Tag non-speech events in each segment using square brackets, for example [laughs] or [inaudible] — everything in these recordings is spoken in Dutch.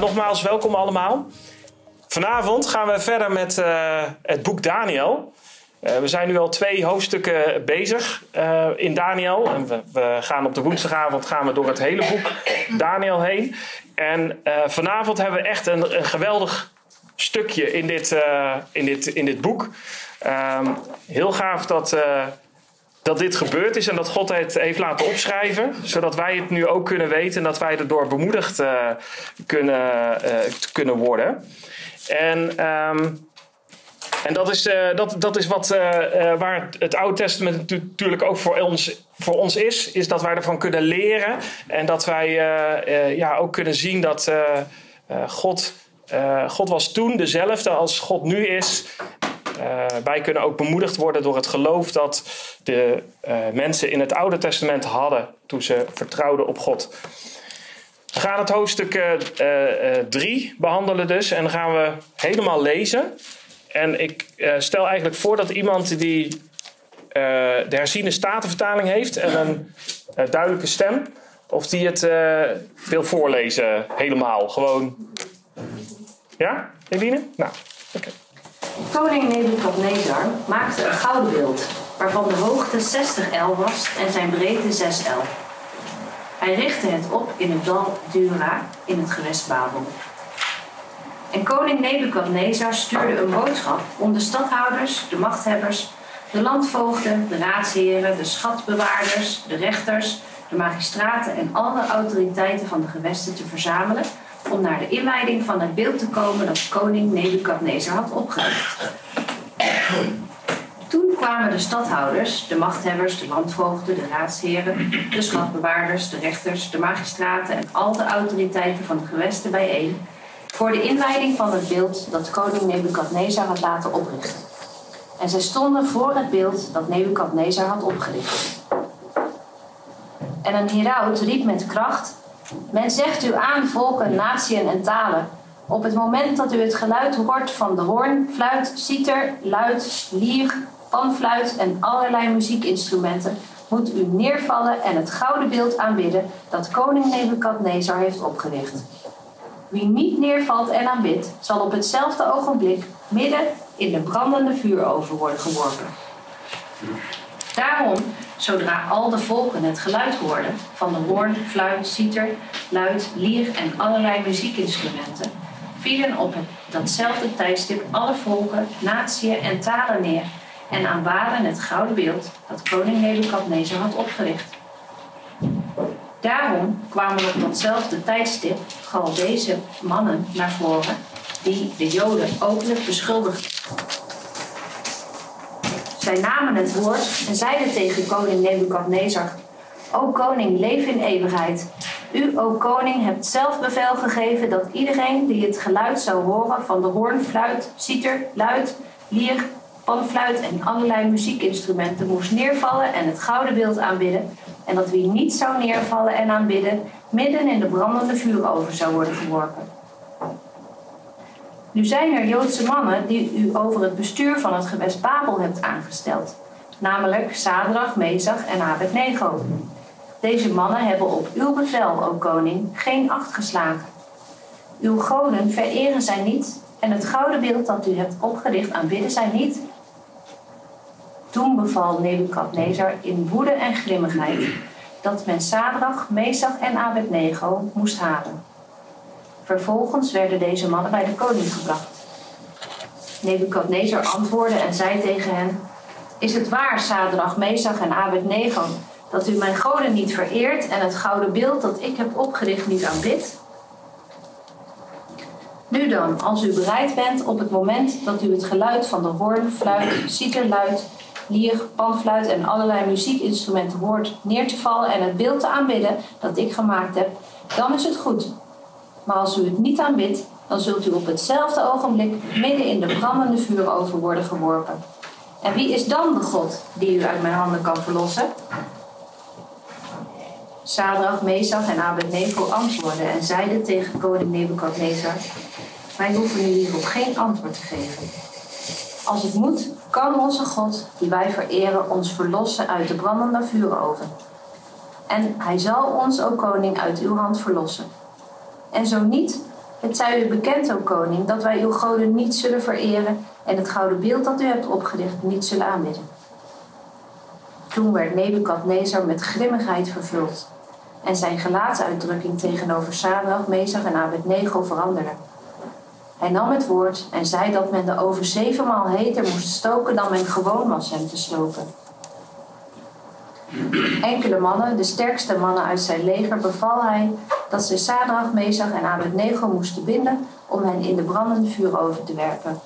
nogmaals, welkom allemaal. Vanavond gaan we verder met uh, het boek Daniel. Uh, we zijn nu al twee hoofdstukken bezig uh, in Daniel. En we, we, gaan op de woensdagavond gaan we door het hele boek Daniel heen. En vanavond hebben we echt een, een geweldig stukje in dit, in dit, in dit boek. Um, heel gaaf dat dat dit gebeurd is en dat God het heeft laten opschrijven, zodat wij het nu ook kunnen weten en dat wij erdoor bemoedigd uh, kunnen, uh, kunnen worden. En, um, en dat, is, uh, dat, dat is wat, waar het Oude Testament natuurlijk ook voor ons, voor ons is, is dat wij ervan kunnen leren en dat wij ja, ook kunnen zien dat God, God was toen dezelfde als God nu is uh, wij kunnen ook bemoedigd worden door het geloof dat de uh, mensen in het Oude Testament hadden toen ze vertrouwden op God. We gaan het hoofdstuk 3 uh, behandelen dus en dan gaan we helemaal lezen. En ik stel eigenlijk voor dat iemand die de herziene statenvertaling heeft en een duidelijke stem, of die het wil voorlezen helemaal. Gewoon. Ja, Eline? Nou, oké. Koning Nebukadnezar maakte een gouden beeld, waarvan de hoogte 60 el was en zijn breedte 6 el. Hij richtte het op in het dal Dura in het gewest Babel. En koning Nebukadnezar stuurde een boodschap om de stadhouders, de machthebbers, de landvoogden, de raadsheren, de schatbewaarders, de rechters, de magistraten en alle autoriteiten van de gewesten te verzamelen om naar de inleiding van het beeld te komen dat koning Nebukadnezar had opgericht. Toen kwamen de stadhouders, de machthebbers, de landvoogden, de raadsheren, de schatbewaarders, de rechters, de magistraten en al de autoriteiten van de gewesten bijeen voor de inleiding van het beeld dat koning Nebukadnezar had laten oprichten. En zij stonden voor het beeld dat Nebukadnezar had opgericht. En een heraut riep met kracht men zegt u aan volken, natieën en talen. Op het moment dat u het geluid hoort van de hoorn, fluit, citer, luid, lier, panfluit en allerlei muziekinstrumenten, moet u neervallen en het gouden beeld aanbidden dat koning Nebukadnezar heeft opgericht. Wie niet neervalt en aanbidt, zal op hetzelfde ogenblik midden in de brandende vuuroven worden geworpen. Daarom zodra al de volken het geluid hoorden van de hoorn, fluit, citer, luid, lier en allerlei muziekinstrumenten, vielen op datzelfde tijdstip alle volken, natieën en talen neer en aanbaden het gouden beeld dat koning Nebukadnezar had opgericht. Daarom kwamen op datzelfde tijdstip al deze mannen naar voren die de Joden openlijk beschuldigden zij namen het woord en zeiden tegen koning Nebukadnezar: O koning, leef in eeuwigheid. U, o koning, hebt zelf bevel gegeven dat iedereen die het geluid zou horen van de hoorn, fluit, citer, luid, lier, panfluit en allerlei muziekinstrumenten moest neervallen en het gouden beeld aanbidden. En dat wie niet zou neervallen en aanbidden, midden in de brandende vuuroven zou worden geworpen. Nu zijn er Joodse mannen die u over het bestuur van het gewest Babel hebt aangesteld, namelijk Sadrach, Mezach en Abednego. Deze mannen hebben op uw bevel, o koning, geen acht geslagen. Uw goden vereren zij niet en het gouden beeld dat u hebt opgericht aanbidden zij niet. Toen beval Nebukadnezar in woede en grimmigheid dat men Sadrach, Mesach en Abednego moest halen. Vervolgens werden deze mannen bij de koning gebracht. Nebukadnezar antwoordde en zei tegen hen: Is het waar, Sadrach, Mesach en Abednego, dat u mijn goden niet vereert en het gouden beeld dat ik heb opgericht niet aanbidt? Nu dan, als u bereid bent op het moment dat u het geluid van de hoorn, fluit, citerluid, lier, panfluit en allerlei muziekinstrumenten hoort neer te vallen en het beeld te aanbidden dat ik gemaakt heb, dan is het goed. Maar als u het niet aanbidt, dan zult u op hetzelfde ogenblik midden in de brandende vuuroven worden geworpen. En wie is dan de God die u uit mijn handen kan verlossen? Sadrach, Mesach en Abednego antwoordden en zeiden tegen koning Nebukadnezar: Wij hoeven u hierop geen antwoord te geven. Als het moet, kan onze God, die wij vereren, ons verlossen uit de brandende vuuroven. En hij zal ons, o koning, uit uw hand verlossen. En zo niet, Het zij u bekend, o koning, dat wij uw goden niet zullen vereren en het gouden beeld dat u hebt opgericht niet zullen aanbidden. Toen werd Nebukadnezar met grimmigheid vervuld en zijn gelaatsuitdrukking tegenover Sadrach, Mesach en Abednego veranderde. Hij nam het woord en zei dat men de oven zevenmaal heter moest stoken dan men gewoon was hem te slopen. Enkele mannen, de sterkste mannen uit zijn leger, beval hij dat ze Sadrach, Mesach en Abednego moesten binden om hen in de brandende vuuroven te werpen.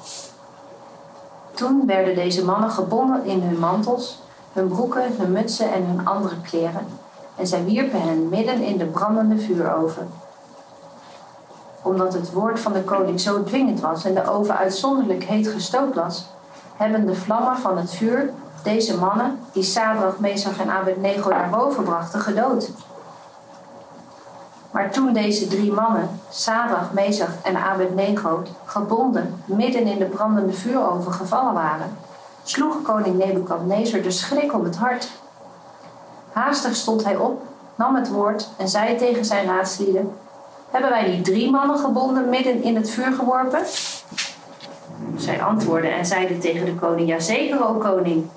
Toen werden deze mannen gebonden in hun mantels, hun broeken, hun mutsen en hun andere kleren, en zij wierpen hen midden in de brandende vuuroven. Omdat het woord van de koning zo dwingend was en de oven uitzonderlijk heet gestookt was, hebben de vlammen van het vuur deze mannen, die Sadrach, Mesach en Abednego naar boven brachten, gedood. Maar toen deze drie mannen, Sadrach, Mesach en Abednego, gebonden midden in de brandende vuuroven gevallen waren, sloeg koning Nebukadnezar de schrik om het hart. Haastig stond hij op, nam het woord en zei tegen zijn raadslieden: Hebben wij die drie mannen gebonden midden in het vuur geworpen? Zij antwoordden en zeiden tegen de koning: Jazeker, o koning.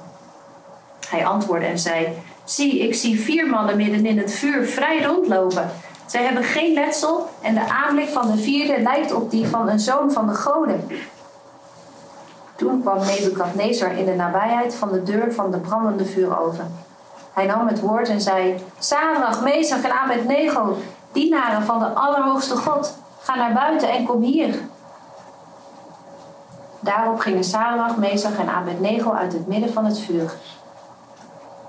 Hij antwoordde en zei: Zie, ik zie vier mannen midden in het vuur vrij rondlopen. Zij hebben geen letsel en de aanblik van de vierde lijkt op die van een zoon van de goden. Toen kwam Nebukadnezar in de nabijheid van de deur van de brandende vuuroven. Hij nam het woord en zei: Sadrach, Mesach en Abednego, dienaren van de Allerhoogste God, ga naar buiten en kom hier. Daarop gingen Sadrach, Mesach en Abednego uit het midden van het vuur.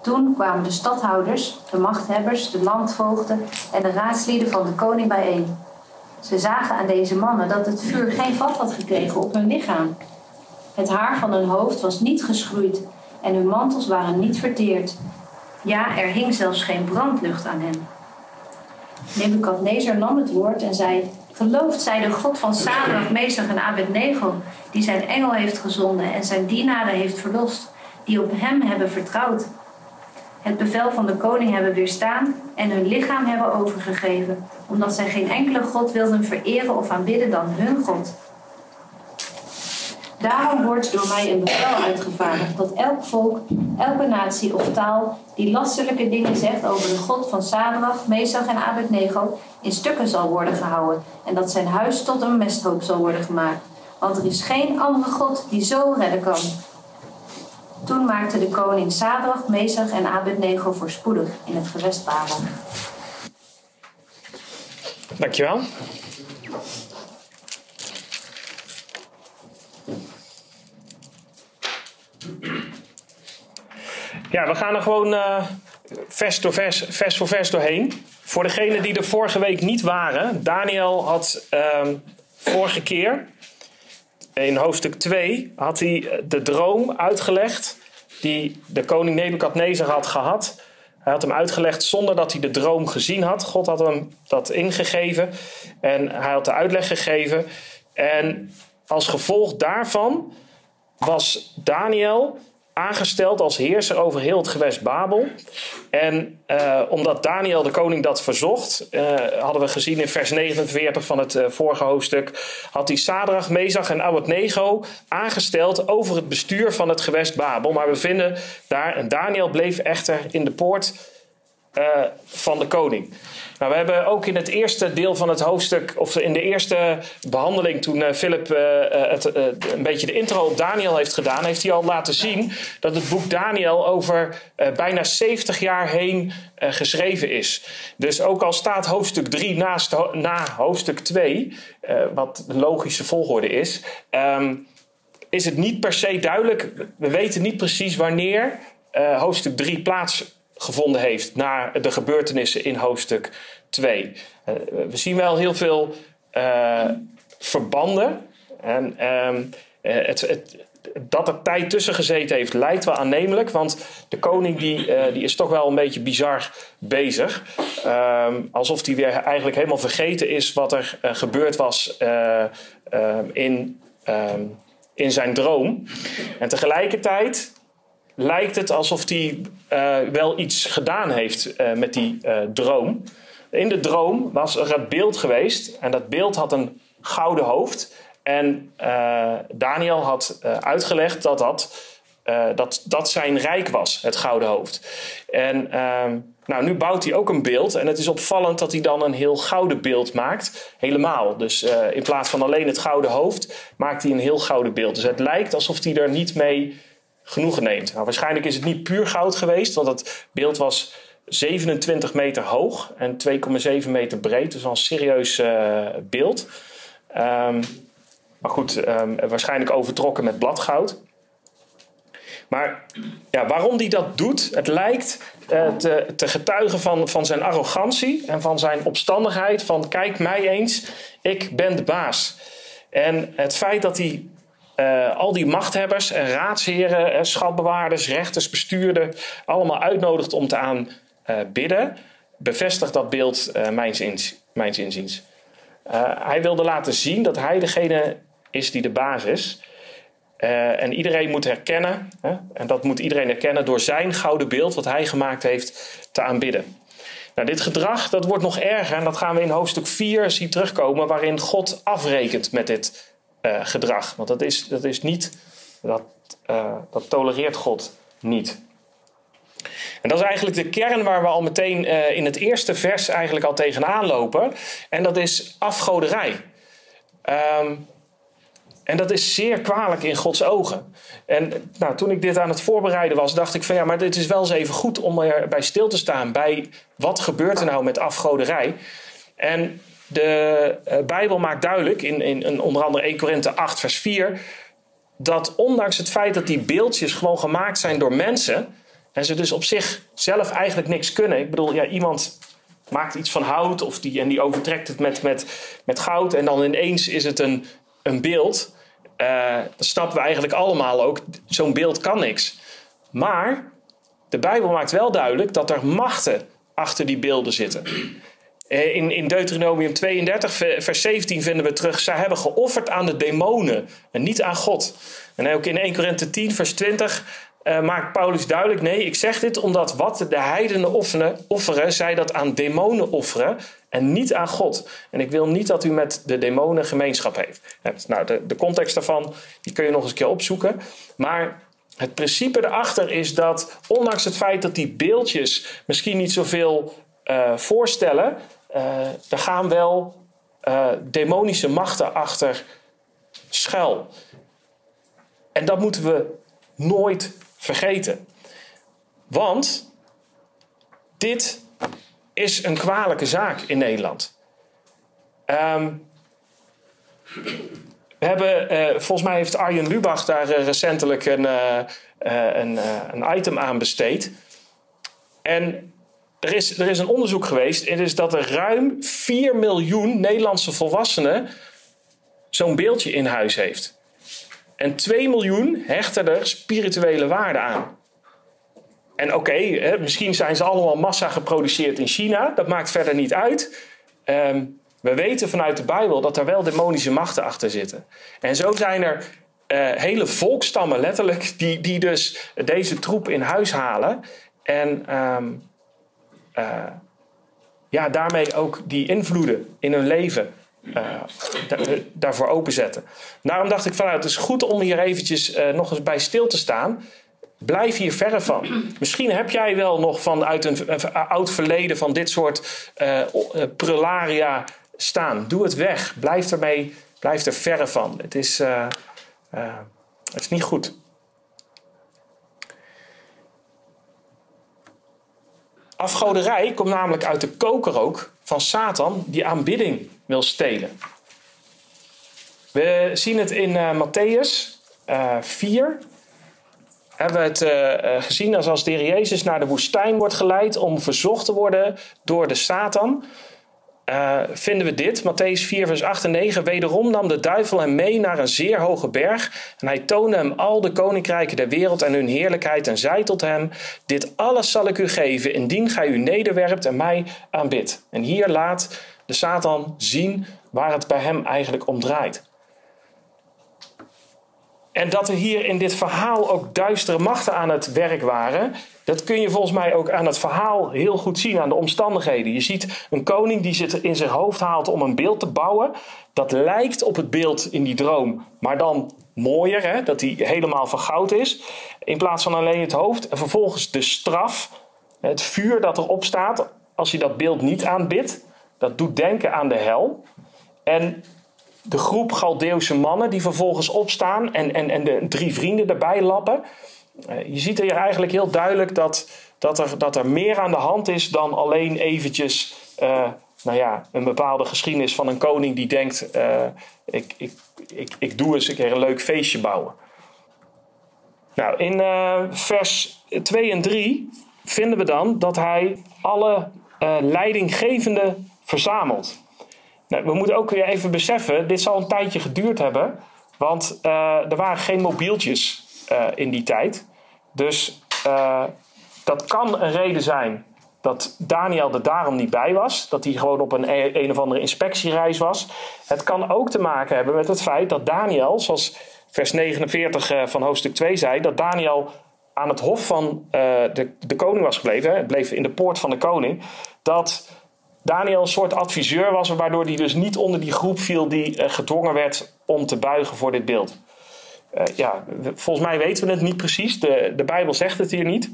Toen kwamen de stadhouders, de machthebbers, de landvoogden en de raadslieden van de koning bijeen. Ze zagen aan deze mannen dat het vuur geen vat had gekregen op hun lichaam. Het haar van hun hoofd was niet geschroeid en hun mantels waren niet verteerd. Ja, er hing zelfs geen brandlucht aan hen. Nebukadnezar nam het woord en zei: Geloofd zij de God van Sadrach, Mesach en Abednego, die zijn engel heeft gezonden en zijn dienaren heeft verlost, die op hem hebben vertrouwd het bevel van de koning hebben weerstaan en hun lichaam hebben overgegeven, omdat zij geen enkele God wilden vereren of aanbidden dan hun God. Daarom wordt door mij een bevel uitgevaardigd dat elk volk, elke natie of taal die lastelijke dingen zegt over de God van Sadrach, Mesach en Abednego in stukken zal worden gehouden en dat zijn huis tot een mesthoop zal worden gemaakt. Want er is geen andere God die zo redden kan. Toen maakte de koning Sadrach, Mesach en Abednego voorspoedig in het gewest Babel. Dankjewel. Ja, we gaan er gewoon uh, vers, door vers, vers voor vers doorheen. Voor degenen die er vorige week niet waren, Daniel had uh, vorige keer in hoofdstuk 2 had hij de droom uitgelegd die de koning Nebukadnezar had gehad. Hij had hem uitgelegd zonder dat hij de droom gezien had. God had hem dat ingegeven en hij had de uitleg gegeven. En als gevolg daarvan was Daniel aangesteld als heerser over heel het gewest Babel. En uh, omdat Daniel de koning dat verzocht, uh, hadden we gezien in vers 49 van het uh, vorige hoofdstuk, had hij Sadrach, Mezach en Abednego aangesteld over het bestuur van het gewest Babel. Maar we vinden daar, en Daniel bleef echter in de poort van de koning. Nou, we hebben ook in het eerste deel van het hoofdstuk, of in de eerste behandeling, toen uh, Philip uh, het, een beetje de intro op Daniel heeft gedaan, heeft hij al laten zien dat het boek Daniel over bijna 70 jaar heen geschreven is. Dus ook al staat hoofdstuk 3 naast, na hoofdstuk 2, wat de logische volgorde is, um, is het niet per se duidelijk. We weten niet precies wanneer hoofdstuk 3 plaats gevonden heeft naar de gebeurtenissen in hoofdstuk 2. Uh, eh, we zien wel heel veel uh, verbanden. En uh, het, het, dat er tijd tussen gezeten heeft, lijkt wel aannemelijk. Want de koning die, die is toch wel een beetje bizar bezig. Ehm, alsof hij weer eigenlijk helemaal vergeten is wat er gebeurd was in, ehm, in zijn droom. En tegelijkertijd lijkt het alsof hij uh, wel iets gedaan heeft uh, met die uh, droom. In de droom was er een beeld geweest en dat beeld had een gouden hoofd. En Daniel had uitgelegd dat dat, dat dat zijn rijk was, het gouden hoofd. En ehm, nou, nu bouwt hij ook een beeld. En het is opvallend dat hij dan een heel gouden beeld maakt. Helemaal. Dus in plaats van alleen het gouden hoofd, maakt hij een heel gouden beeld. Dus het lijkt alsof hij er niet mee genoegen neemt. Nou, waarschijnlijk is het niet puur goud geweest, want het beeld was 27 meter hoog en 2,7 meter breed. Dus wel een serieus beeld. Um, maar goed, um, waarschijnlijk overtrokken met bladgoud. Maar ja, waarom hij dat doet, het lijkt uh, te, te, getuigen van, van zijn arrogantie en van zijn opstandigheid. Van kijk mij eens, ik ben de baas. En het feit dat hij uh, al die machthebbers en raadsheren, uh, schatbewaarders, rechters, bestuurder, allemaal uitnodigt om te aanbidden, bevestigt dat beeld mijns, ins, mijns inziens. hij wilde laten zien dat hij degene is die de basis. Uh, en iedereen moet herkennen, hè, en dat moet iedereen herkennen door zijn gouden beeld wat hij gemaakt heeft te aanbidden. Nou, dit gedrag dat wordt nog erger en dat gaan we in hoofdstuk 4 zien terugkomen, waarin God afrekent met dit uh, gedrag. Want dat is, dat is niet, dat, uh, dat tolereert God niet. En dat is eigenlijk de kern waar we al meteen in het eerste vers eigenlijk al tegenaan lopen. En dat is afgoderij. Um, en dat is zeer kwalijk in Gods ogen. En nou, toen ik dit aan het voorbereiden was, dacht ik van ja, maar dit is wel eens even goed om erbij stil te staan. Bij wat gebeurt er nou met afgoderij? En de uh, Bijbel maakt duidelijk, in, in, onder andere 1 Korinthe 8, vers 4, dat ondanks het feit dat die beeldjes gewoon gemaakt zijn door mensen, en ze dus op zich zelf eigenlijk niks kunnen. Ik bedoel, ja, iemand maakt iets van hout of die, en die overtrekt het met, met, met goud en dan ineens is het een, een beeld. Uh, dan snappen we eigenlijk allemaal ook, zo'n beeld kan niks. Maar de Bijbel maakt wel duidelijk dat er machten achter die beelden zitten. Eh, in, in Deuteronomium 32, vers 17 vinden we terug: zij hebben geofferd aan de demonen en niet aan God. En ook in 1 Korinthe 10, vers 20 uh, maakt Paulus duidelijk: nee, ik zeg dit omdat wat de heidenen offeren, offeren, zij dat aan demonen offeren en niet aan God. En ik wil niet dat u met de demonen gemeenschap heeft. Nou, de, de context daarvan die kun je nog eens een keer opzoeken. Maar het principe erachter is dat, ondanks het feit dat die beeldjes misschien niet zoveel uh, voorstellen, er gaan wel uh, demonische machten achter schuil. En dat moeten we nooit vergeten. Want dit is een kwalijke zaak in Nederland. Um, we hebben, uh, volgens mij heeft Arjen Lubach daar recentelijk een, een, een, item aan besteed. En er is, er is een onderzoek geweest. Het is dat er ruim 4 miljoen Nederlandse volwassenen zo'n beeldje in huis heeft. En 2 miljoen hechten er spirituele waarde aan. En oké, misschien zijn ze allemaal massa geproduceerd in China. Dat maakt verder niet uit. Um, we weten vanuit de Bijbel dat er wel demonische machten achter zitten. En zo zijn er uh, hele volkstammen letterlijk die, die dus deze troep in huis halen. En um, uh, ja, daarmee ook die invloeden in hun leven uh, daarvoor openzetten. Daarom dacht ik van nou, het is goed om hier eventjes nog eens bij stil te staan. Blijf hier verre van. Misschien heb jij wel nog vanuit een, een oud verleden van dit soort uh, staan. Doe het weg. Blijf, ermee, blijf er verre van. Het is, het is niet goed. Afgoderij komt namelijk uit de kokerrook van Satan die aanbidding wil stelen. We zien het in uh, Matthäus 4, hebben we het uh, gezien als als de Jezus naar de woestijn wordt geleid om verzocht te worden door de Satan. Uh, vinden we dit, Matthäus 4, vers 8 en 9. Wederom nam de duivel hem mee naar een zeer hoge berg. En hij toonde hem al de koninkrijken der wereld en hun heerlijkheid. En zei tot hem: Dit alles zal ik u geven, indien gij u nederwerpt en mij aanbidt. En hier laat de Satan zien waar het bij hem eigenlijk om draait. En dat er hier in dit verhaal ook duistere machten aan het werk waren, dat kun je volgens mij ook aan het verhaal heel goed zien, aan de omstandigheden. Je ziet een koning die zit in zijn hoofd haalt om een beeld te bouwen. Dat lijkt op het beeld in die droom, maar dan mooier, hè? dat die helemaal van goud is. In plaats van alleen het hoofd. En vervolgens de straf, het vuur dat erop staat als je dat beeld niet aanbidt. Dat doet denken aan de hel. En de groep Galdeeuwse mannen die vervolgens opstaan en, en, en de drie vrienden erbij lappen. Eh, je ziet hier eigenlijk heel duidelijk dat, dat, er, dat er meer aan de hand is dan alleen eventjes uh, nou ja, een bepaalde geschiedenis van een koning die denkt: uh, ik, ik, ik, ik doe eens een keer een leuk feestje bouwen. Nou, in vers 2 en 3 vinden we dan dat hij alle leidinggevenden verzamelt. We moeten ook weer even beseffen, dit zal een tijdje geduurd hebben. Want uh, er waren geen mobieltjes uh, in die tijd. Dus uh, dat kan een reden zijn dat Daniel er daarom niet bij was. Dat hij gewoon op een, een of andere inspectiereis was. Het kan ook te maken hebben met het feit dat Daniel, zoals vers 49 van hoofdstuk 2 zei, dat Daniel aan het hof van de, de koning was gebleven. Hè, bleef in de poort van de koning. Dat Daniel een soort adviseur was, waardoor hij dus niet onder die groep viel die uh, gedwongen werd om te buigen voor dit beeld. Uh, ja, volgens mij weten we het niet precies. De, de Bijbel zegt het hier niet.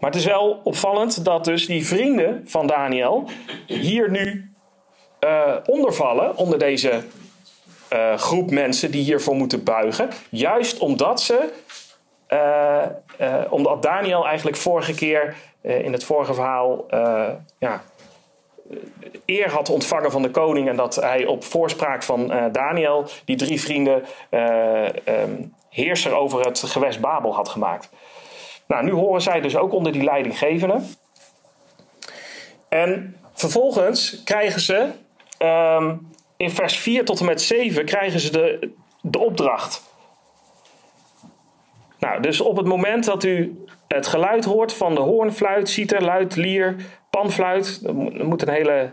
Maar het is wel opvallend dat dus die vrienden van Daniel hier nu uh, ondervallen onder deze groep mensen die hiervoor moeten buigen. Juist omdat ze, omdat Daniel eigenlijk vorige keer uh, in het vorige verhaal ja, eer had ontvangen van de koning en dat hij op voorspraak van Daniel die drie vrienden um, heerser over het gewest Babel had gemaakt. Nou, nu horen zij dus ook onder die leidinggevende. En vervolgens krijgen ze um, in vers 4 tot en met 7 krijgen ze de, de opdracht. Nou, dus op het moment dat u het geluid hoort van de hoornfluit, citer, luid, lier, panfluit. Er moet een hele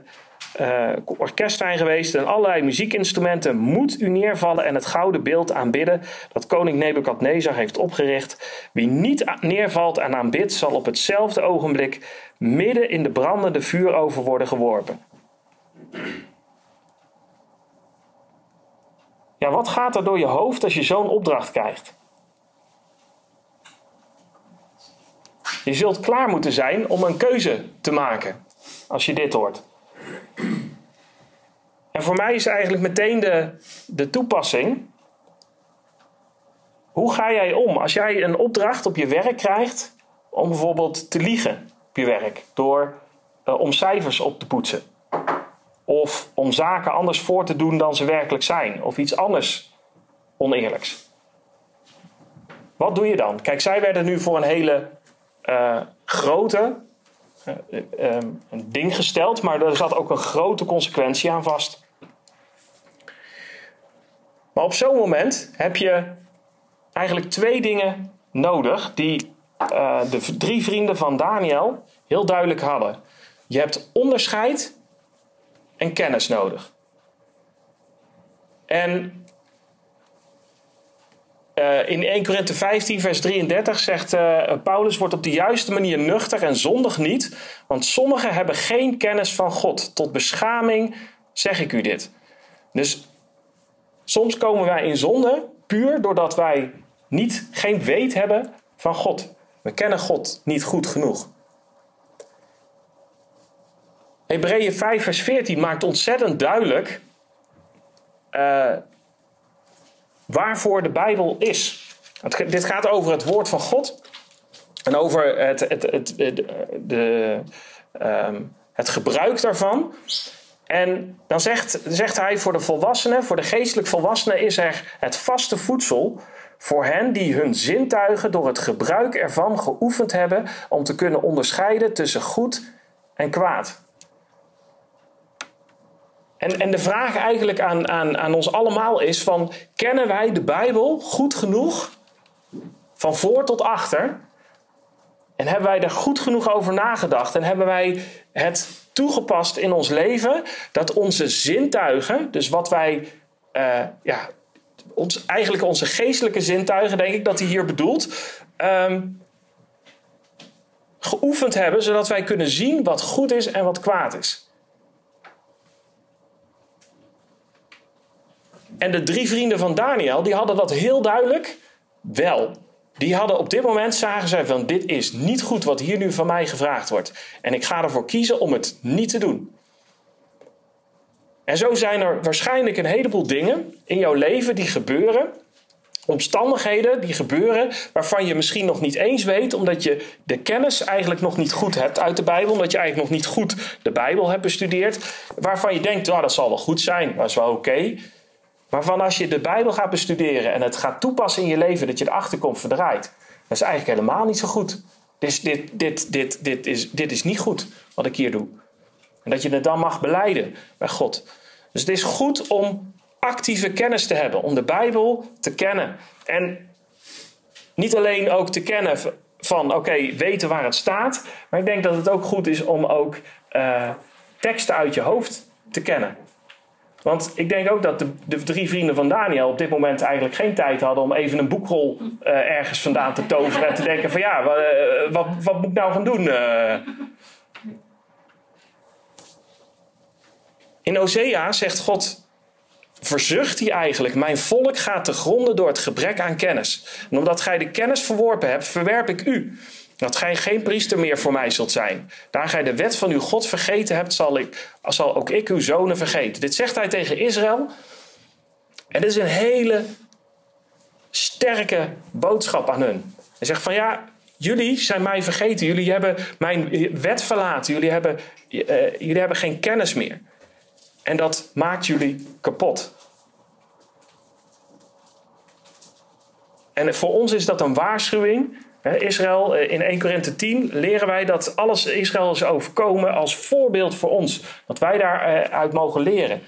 uh, orkest zijn geweest en allerlei muziekinstrumenten. Moet u neervallen en het gouden beeld aanbidden dat koning Nebukadnezar heeft opgericht. Wie niet neervalt en aanbidt, zal op hetzelfde ogenblik midden in de brandende vuuroven worden geworpen. Ja, wat gaat er door je hoofd als je zo'n opdracht krijgt? Je zult klaar moeten zijn om een keuze te maken als je dit hoort. En voor mij is eigenlijk meteen de, de toepassing. Hoe ga jij om als jij een opdracht op je werk krijgt om bijvoorbeeld te liegen op je werk door uh, om cijfers op te poetsen? Of om zaken anders voor te doen dan ze werkelijk zijn, of iets anders oneerlijks. Wat doe je dan? Kijk, zij werden nu voor een hele uh, grote uh, een ding gesteld, maar er zat ook een grote consequentie aan vast. Maar op zo'n moment heb je eigenlijk twee dingen nodig die uh, de drie vrienden van Daniel heel duidelijk hadden. Je hebt onderscheid en kennis nodig. En uh, in 1 Korinthe 15, vers 33 zegt uh, Paulus: wordt op de juiste manier nuchter en zondig niet, want sommigen hebben geen kennis van God. Tot beschaming zeg ik u dit. Dus soms komen wij in zonde puur doordat wij niet, geen weet hebben van God. We kennen God niet goed genoeg. Hebreeën 5, vers 14 maakt ontzettend duidelijk. Uh, waarvoor de Bijbel is. Het, dit gaat over het woord van God en over het, het, het, de, um, het gebruik daarvan. En dan zegt, zegt hij voor de volwassenen, voor de geestelijk volwassenen is er het vaste voedsel voor hen die hun zintuigen door het gebruik ervan geoefend hebben om te kunnen onderscheiden tussen goed en kwaad. En, en de vraag eigenlijk aan, aan, aan ons allemaal is van, kennen wij de Bijbel goed genoeg van voor tot achter? En hebben wij er goed genoeg over nagedacht? En hebben wij het toegepast in ons leven dat onze zintuigen, dus wat wij, uh, ja, ons, eigenlijk onze geestelijke zintuigen, denk ik dat hij hier bedoelt, ehm, geoefend hebben, zodat wij kunnen zien wat goed is en wat kwaad is. En de drie vrienden van Daniel, die hadden dat heel duidelijk wel. Die hadden op dit moment, zagen zij van dit is niet goed wat hier nu van mij gevraagd wordt. En ik ga ervoor kiezen om het niet te doen. En zo zijn er waarschijnlijk een heleboel dingen in jouw leven die gebeuren. Omstandigheden die gebeuren waarvan je misschien nog niet eens weet, omdat je de kennis eigenlijk nog niet goed hebt uit de Bijbel, omdat je eigenlijk nog niet goed de Bijbel hebt bestudeerd, waarvan je denkt, oh, dat zal wel goed zijn, dat is wel oké. Van als je de Bijbel gaat bestuderen en het gaat toepassen in je leven, dat je erachter komt verdraait. Dat is eigenlijk helemaal niet zo goed. Dus dit, dit, dit, dit, is, dit is niet goed wat ik hier doe. En dat je het dan mag beleiden bij God. Dus het is goed om actieve kennis te hebben, om de Bijbel te kennen. En niet alleen ook te kennen van, oké, weten waar het staat. Maar ik denk dat het ook goed is om ook uh, teksten uit je hoofd te kennen. Want ik denk ook dat de, drie vrienden van Daniel op dit moment eigenlijk geen tijd hadden om even een boekrol uh, ergens vandaan te toveren en te denken van ja, wat, uh, wat, wat, moet ik nou gaan doen? Uh. In Osea zegt God, verzucht hij eigenlijk, mijn volk gaat te gronden door het gebrek aan kennis. En omdat gij de kennis verworpen hebt, verwerp ik u. Dat gij geen priester meer voor mij zult zijn. Daar gij de wet van uw God vergeten hebt, zal, ik, zal ook ik uw zonen vergeten. Dit zegt hij tegen Israël. En dit is een hele sterke boodschap aan hun. Hij zegt van ja, jullie zijn mij vergeten. Jullie hebben mijn wet verlaten. Jullie hebben, uh, jullie hebben geen kennis meer. En dat maakt jullie kapot. En voor ons is dat een waarschuwing Israël, eh, in 1 Korinthe 10 leren wij dat alles Israël is overkomen als voorbeeld voor ons. Dat wij daaruit mogen leren.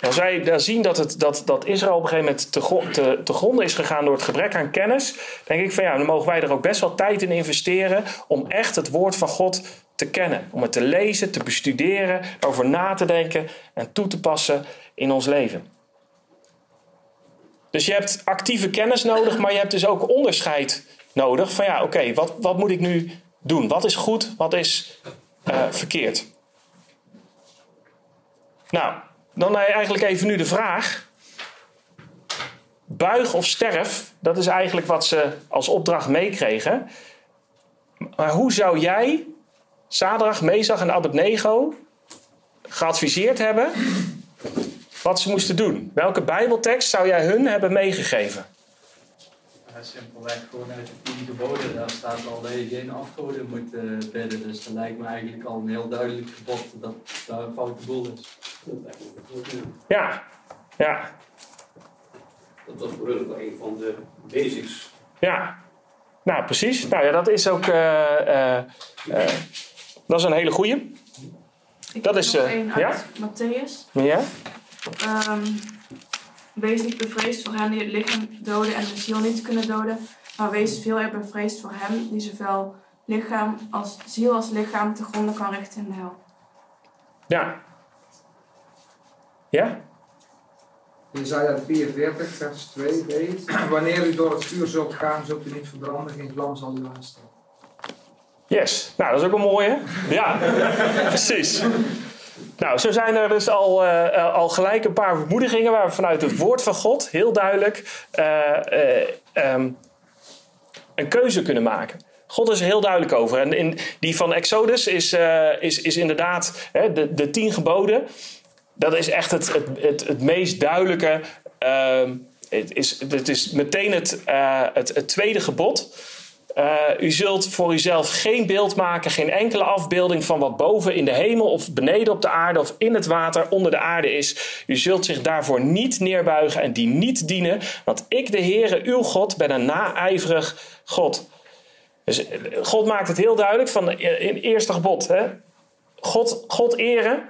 Als wij daar zien dat, het, dat, dat Israël op een gegeven moment te, te, te gronden is gegaan door het gebrek aan kennis, denk ik van ja, dan mogen wij er ook best wel tijd in investeren om echt het woord van God te kennen. Om het te lezen, te bestuderen, over na te denken en toe te passen in ons leven. Dus je hebt actieve kennis nodig, maar je hebt dus ook onderscheid nodig. Van ja, oké, wat, wat moet ik nu doen? Wat is goed, wat is uh, verkeerd? Nou, dan eigenlijk even nu de vraag. Buig of sterf, dat is eigenlijk wat ze als opdracht meekregen. Maar hoe zou jij Sadrach, Mezach en Abednego geadviseerd hebben wat ze moesten doen. Welke Bijbeltekst zou jij hun hebben meegegeven? Ja, simpelweg gewoon uit de tien geboden. Daar staat al dat je geen afgoden moet uh, bidden. Dus dat lijkt me eigenlijk al een heel duidelijk gebod dat daar een foute boel is. Ja, ja. Dat was voor hun een van de basics. Ja, nou precies. Nou ja, dat is ook. Uh, uh, dat is een hele goeie. Ik dat is. ja? Matthäus. Ja. Um, wees niet bevreesd voor hen die het lichaam doden en de ziel niet kunnen doden, maar wees veel eer bevreesd voor hem die zowel lichaam als, ziel als lichaam te gronden kan richten in de hel. Ja. Ja? Jezaja 44, vers 2b. Wanneer u door het vuur zult gaan, zult u niet verbranden, geen vlam zal u aanstaan. Yes, nou dat is ook een mooie. Ja, [laughs] precies. Nou, zo zijn er dus al, uh, al gelijk een paar vermoedigingen waar we vanuit het woord van God heel duidelijk uh, um, een keuze kunnen maken. God is er heel duidelijk over. En in die van Exodus is, is, is inderdaad hè, de, de tien geboden. Dat is echt het, het, het, het meest duidelijke. Ehm, het, is, het is meteen het, het, het tweede gebod. Uh, u zult voor uzelf geen beeld maken, geen enkele afbeelding van wat boven in de hemel of beneden op de aarde of in het water onder de aarde is. U zult zich daarvoor niet neerbuigen en die niet dienen, want ik, de Heere, uw God, ben een naijverig God. Dus eh, God maakt het heel duidelijk van in het eerste gebod. Hè? God, God eren.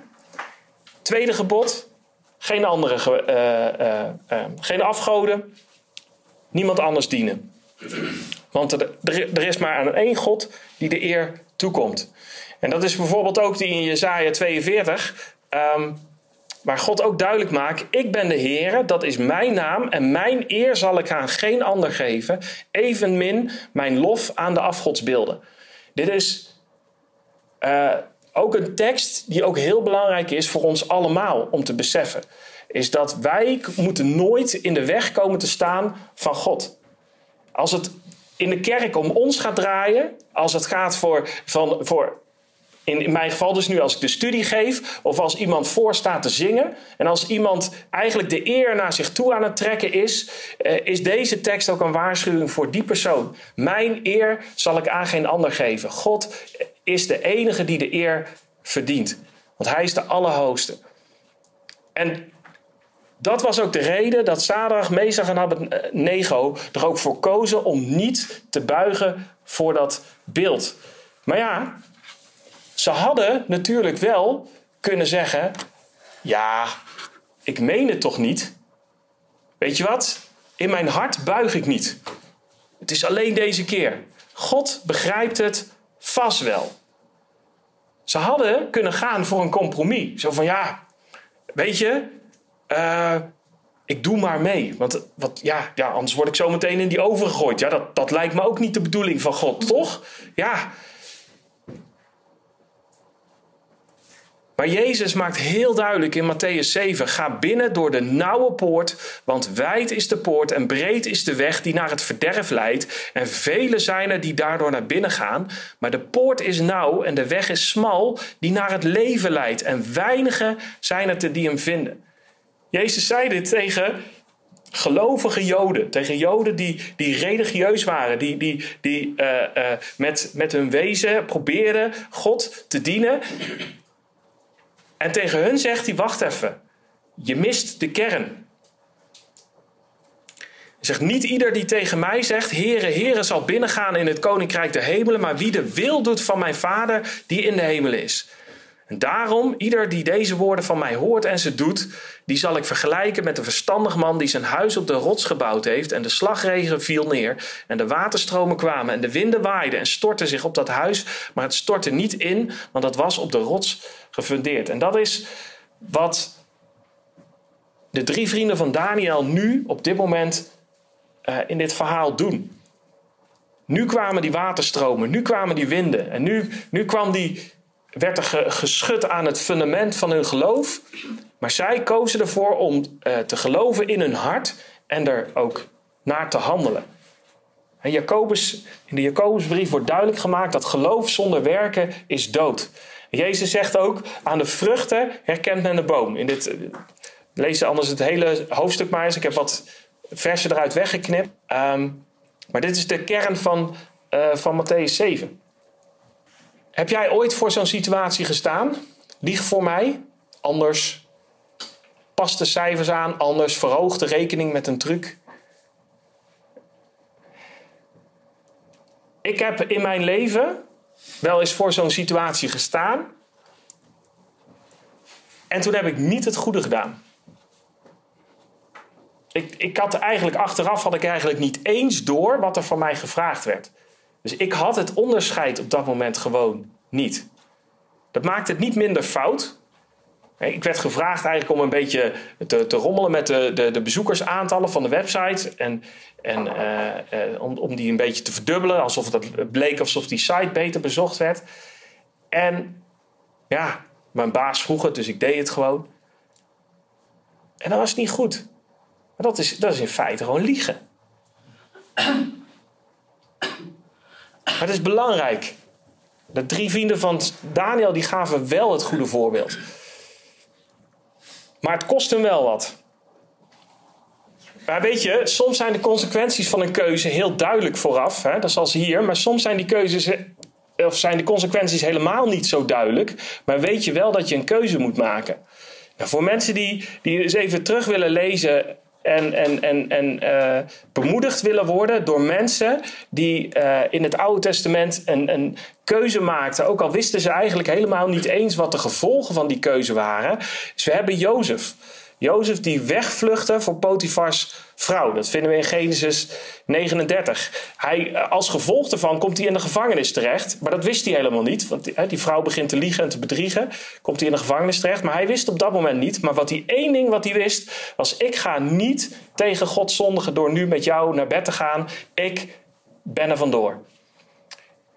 Tweede gebod. Geen andere, geen afgoden. Niemand anders dienen. Want er, is maar aan één God die de eer toekomt. En dat is bijvoorbeeld ook die in Jezaja 42. Um, waar God ook duidelijk maakt: Ik ben de Heer, dat is mijn naam en mijn eer zal ik aan geen ander geven, evenmin mijn lof aan de afgodsbeelden. Dit is uh, ook een tekst die ook heel belangrijk is voor ons allemaal om te beseffen. Is dat wij moeten nooit in de weg komen te staan van God. Als het in de kerk om ons gaat draaien, als het gaat voor, van, voor in, in mijn geval dus nu als ik de studie geef, of als iemand voor staat te zingen, en als iemand eigenlijk de eer naar zich toe aan het trekken is, eh, is deze tekst ook een waarschuwing voor die persoon. Mijn eer zal ik aan geen ander geven. God is de enige die de eer verdient, want hij is de Allerhoogste. En dat was ook de reden dat Sadrach, Mesach en Abednego er ook voor kozen om niet te buigen voor dat beeld. Maar ja, ze hadden natuurlijk wel kunnen zeggen: Ja, ik meen het toch niet? Weet je wat? In mijn hart buig ik niet. Het is alleen deze keer. God begrijpt het vast wel. Ze hadden kunnen gaan voor een compromis. Zo van ja, weet je, uh, ik doe maar mee. Want wat, ja, ja, anders word ik zo meteen in die oven gegooid. Ja, dat, dat lijkt me ook niet de bedoeling van God, toch? Ja, Maar Jezus maakt heel duidelijk in Matthäus 7: ga binnen door de nauwe poort, want wijd is de poort en breed is de weg die naar het verderf leidt. En vele zijn er die daardoor naar binnen gaan. Maar de poort is nauw en de weg is smal die naar het leven leidt. En weinigen zijn het er die hem vinden. Jezus zei dit tegen gelovige Joden, tegen Joden die, die religieus waren, die, die, die uh, uh, met, met hun wezen probeerden God te dienen. En tegen hun zegt hij: Wacht even, je mist de kern. Hij zegt: Niet ieder die tegen mij zegt: Heere, Heere, zal binnengaan in het koninkrijk der hemelen, maar wie de wil doet van mijn Vader die in de hemelen is. En daarom, ieder die deze woorden van mij hoort en ze doet, die zal ik vergelijken met een verstandig man die zijn huis op de rots gebouwd heeft. En de slagregen viel neer, en de waterstromen kwamen, en de winden waaiden en stortten zich op dat huis. Maar het stortte niet in, want dat was op de rots gefundeerd. En dat is wat de drie vrienden van Daniel nu op dit moment uh, in dit verhaal doen. Nu kwamen die waterstromen, nu kwamen die winden en nu, nu kwam die, werd er geschud aan het fundament van hun geloof. Maar zij kozen ervoor om uh, te geloven in hun hart en er ook naar te handelen. En Jacobus, in de Jacobusbrief wordt duidelijk gemaakt dat geloof zonder werken is dood. Jezus zegt ook, aan de vruchten herkent men de boom. In dit, lees anders het hele hoofdstuk maar eens. Ik heb wat versen eruit weggeknipt. Um, maar dit is de kern van, uh, van Matthäus 7. Heb jij ooit voor zo'n situatie gestaan? Lieg voor mij, anders pas de cijfers aan, anders verhoog de rekening met een truc. Ik heb in mijn leven wel eens voor zo'n situatie gestaan. En toen heb ik niet het goede gedaan. Ik, ik had eigenlijk achteraf had ik eigenlijk niet eens door wat er van mij gevraagd werd. Dus ik had het onderscheid op dat moment gewoon niet. Dat maakt het niet minder fout. Ik werd gevraagd eigenlijk om een beetje te, te rommelen met de, de, de, bezoekersaantallen van de website. En, en uh, uh, om, die een beetje te verdubbelen. Alsof het bleek alsof die site beter bezocht werd. En ja, mijn baas vroeg het, dus ik deed het gewoon. En dat was niet goed. Dat is, dat is in feite gewoon liegen. Maar het is belangrijk. De drie vrienden van Daniel die gaven wel het goede voorbeeld. Maar het kost hem wel wat. Maar weet je, soms zijn de consequenties van een keuze heel duidelijk vooraf. Hè? Dat is hier. Maar soms zijn die keuzes of zijn de consequenties helemaal niet zo duidelijk. Maar weet je wel dat je een keuze moet maken. Nou, voor mensen die, die eens even terug willen lezen en, en, en, en uh, bemoedigd willen worden door mensen die uh, in het Oude Testament een, een keuze maakten. Ook al wisten ze eigenlijk helemaal niet eens wat de gevolgen van die keuze waren. Dus we hebben Jozef. Jozef die wegvluchtte voor Potifars vrouw. Dat vinden we in Genesis 39. Hij, eh, als gevolg daarvan komt hij in de gevangenis terecht. Maar dat wist hij helemaal niet. Want die, die vrouw begint te liegen en te bedriegen. Komt hij in de gevangenis terecht. Maar hij wist op dat moment niet. Maar wat hij één ding wat hij wist. Was ik ga niet tegen God zondigen door nu met jou naar bed te gaan. Ik ben er vandoor.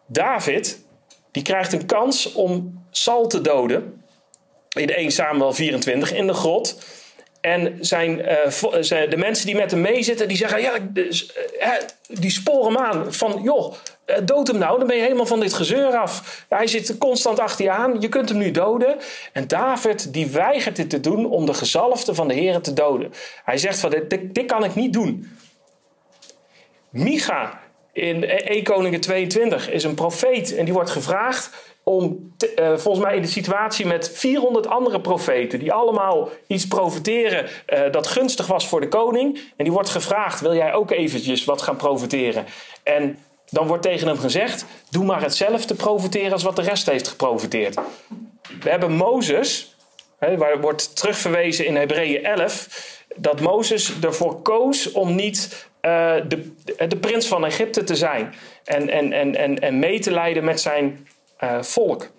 David die krijgt een kans om Sal te doden. In 1 Samuel 24 in de grot. En zijn, uh, de mensen die met hem meezitten, die zeggen: ja, uh, die sporen hem aan. Van joh, dood hem nou, dan ben je helemaal van dit gezeur af. Hij zit constant achter je aan, je kunt hem nu doden. En David, die weigert dit te doen om de gezalfde van de Heer te doden. Hij zegt: van, dit, dit, dit kan ik niet doen. Micha, in 1 Koningen 22 is een profeet en die wordt gevraagd om, te, uh, volgens mij in de situatie met 400 andere profeten, die allemaal iets profeteren uh, dat gunstig was voor de koning. En die wordt gevraagd, wil jij ook eventjes wat gaan profeteren? En dan wordt tegen hem gezegd, doe maar hetzelfde profeteren als wat de rest heeft geprofeteerd. We hebben Mozes, hè, waar wordt terugverwezen in Hebreeën 11, dat Mozes ervoor koos om niet uh, de, de prins van Egypte te zijn. En, en, en, en mee te leiden met zijn uh, volk.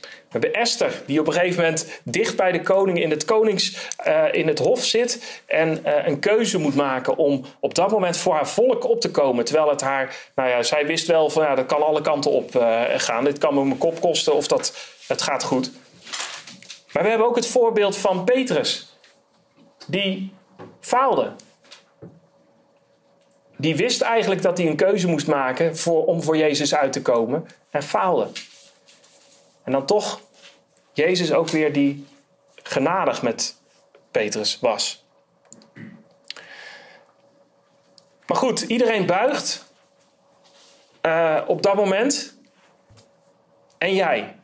We hebben Esther, die op een gegeven moment dicht bij de koning in het, konings, uh, in het hof zit. En uh, een keuze moet maken om op dat moment voor haar volk op te komen. Terwijl het haar, nou ja, zij wist wel van ja, dat kan alle kanten op gaan. Dit kan me mijn kop kosten of dat, het gaat goed. Maar we hebben ook het voorbeeld van Petrus. Die faalde die wist eigenlijk dat hij een keuze moest maken voor, om voor Jezus uit te komen en faalde. En dan toch Jezus ook weer die genadig met Petrus was. Maar goed, iedereen buigt uh, op dat moment. En jij?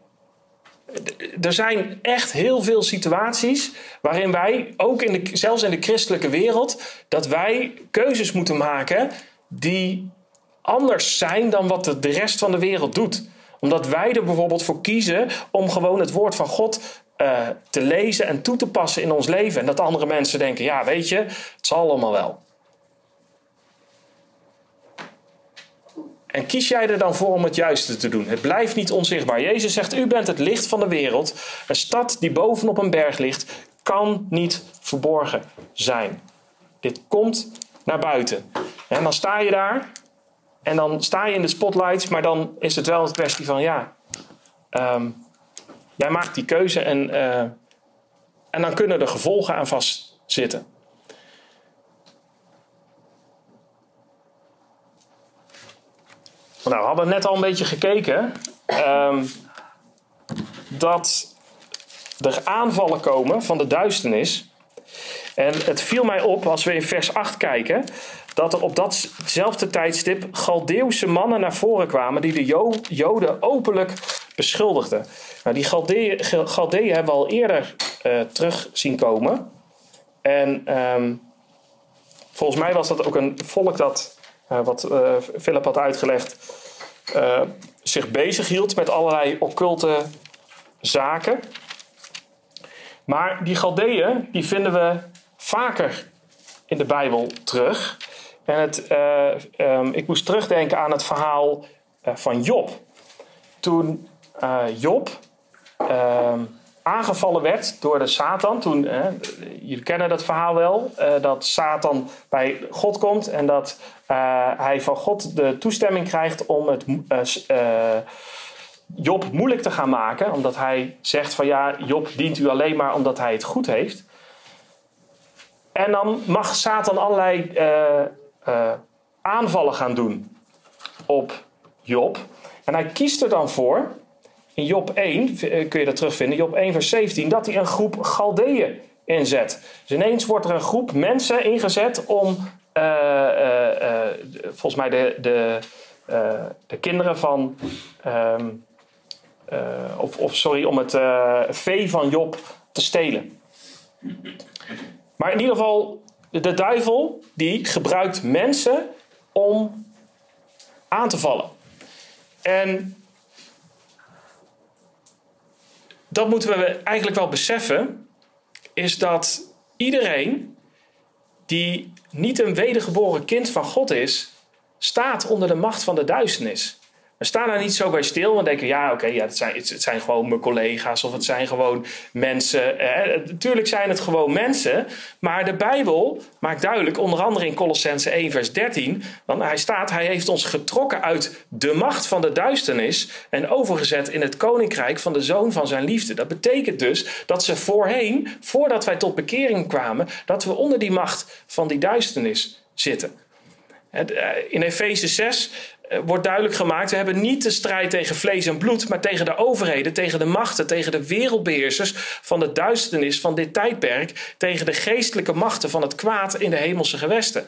Er zijn echt heel veel situaties waarin wij, ook in de, zelfs in de christelijke wereld, dat wij keuzes moeten maken die anders zijn dan wat de rest van de wereld doet. Omdat wij er bijvoorbeeld voor kiezen om gewoon het woord van God uh, te lezen en toe te passen in ons leven. En dat andere mensen denken, ja weet je, het zal allemaal wel. En kies jij er dan voor om het juiste te doen? Het blijft niet onzichtbaar. Jezus zegt: U bent het licht van de wereld. Een stad die bovenop een berg ligt, kan niet verborgen zijn. Dit komt naar buiten. En dan sta je daar. En dan sta je in de spotlights. Maar dan is het wel een kwestie van: ja, um, jij maakt die keuze. En, uh, en dan kunnen er gevolgen aan vastzitten. Nou, we hadden net al een beetje gekeken um, dat er aanvallen komen van de duisternis. En het viel mij op als we in vers 8 kijken, dat er op datzelfde tijdstip Galdeeuwse mannen naar voren kwamen die de Joden openlijk beschuldigden. Nou, die Galdeeën, hebben we al eerder uh, terug zien komen. En um, volgens mij was dat ook een volk dat wat uh, Philip had uitgelegd, uh, zich bezig hield met allerlei occulte zaken. Maar die Galdeeën, die vinden we vaker in de Bijbel terug. En het, um, ik moest terugdenken aan het verhaal van Job. Toen Job ehm, aangevallen werd door de Satan. Toen, eh, jullie kennen dat verhaal wel, eh, dat Satan bij God komt en dat uh, hij van God de toestemming krijgt om het Job moeilijk te gaan maken, omdat hij zegt van ja, Job dient u alleen maar omdat hij het goed heeft. En dan mag Satan allerlei aanvallen gaan doen op Job. En hij kiest er dan voor in Job 1 eh, kun je dat terugvinden, Job 1 vers 17, dat hij een groep Galdeeën inzet. Dus ineens wordt er een groep mensen ingezet om, uh, uh, volgens mij de, de, de kinderen van, um, of, of, sorry, om het vee van Job te stelen. Maar in ieder geval, de duivel die gebruikt mensen om aan te vallen. En dat moeten we eigenlijk wel beseffen. is dat iedereen die niet een wedergeboren kind van God is, staat onder de macht van de duisternis. We staan daar niet zo bij stil en denken, ja oké, ja, het, zijn, het zijn gewoon mijn collega's of het zijn gewoon mensen. Eh, natuurlijk zijn het gewoon mensen, maar de Bijbel maakt duidelijk, onder andere in Colossense 1 vers 13, want hij staat, hij heeft ons getrokken uit de macht van de duisternis en overgezet in het koninkrijk van de zoon van zijn liefde. Dat betekent dus dat ze voorheen, voordat wij tot bekering kwamen, dat we onder die macht van die duisternis zitten. Eh, in Efeze 6 eh, wordt duidelijk gemaakt: we hebben niet de strijd tegen vlees en bloed, maar tegen de overheden, tegen de machten, tegen de wereldbeheersers van de duisternis van dit tijdperk, tegen de geestelijke machten van het kwaad in de hemelse gewesten.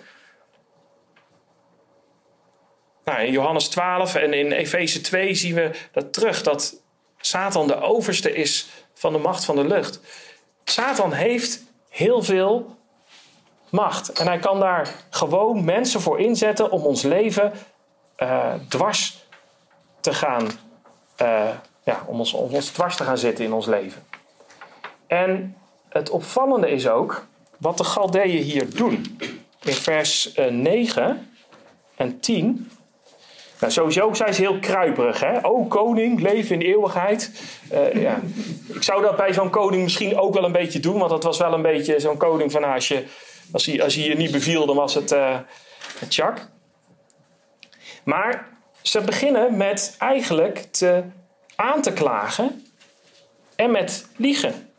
Nou, in Johannes 12 en in Efeze 2 zien we dat terug, dat Satan de overste is van de macht van de lucht. Satan heeft heel veel macht. En hij kan daar gewoon mensen voor inzetten om ons leven uh, dwars te gaan, uh, ja, om ons, om ons dwars te gaan zitten in ons leven. En het opvallende is ook wat de Galdeeën hier doen. In vers 9 eh, en 10. Nou, sowieso zijn ze heel kruiperig. Hè? O koning, leven in eeuwigheid. Ja. Ik zou dat bij zo'n koning misschien ook wel een beetje doen. Want dat was wel een beetje zo'n koning van als, je, als, hij, als hij je niet beviel, dan was het uh, chak. Maar ze beginnen met eigenlijk te, aan te klagen en met liegen.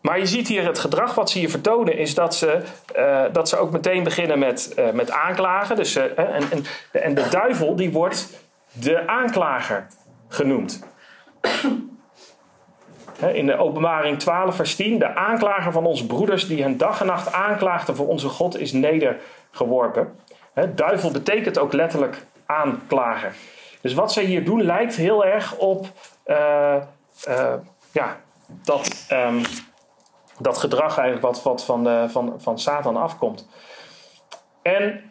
Maar je ziet hier het gedrag wat ze hier vertonen, is dat ze, uh, dat ze ook meteen beginnen met, uh, met aanklagen. Dus, uh, en, en, en de duivel die wordt de aanklager genoemd. In de openbaring 12 vers 10, de aanklager van onze broeders die hen dag en nacht aanklaagden voor onze God is nedergeworpen. Duivel betekent ook letterlijk aanklager. Dus wat zij hier doen lijkt heel erg op uh, uh, ja, dat, um, dat gedrag eigenlijk wat, wat van, de, van, van Satan afkomt. En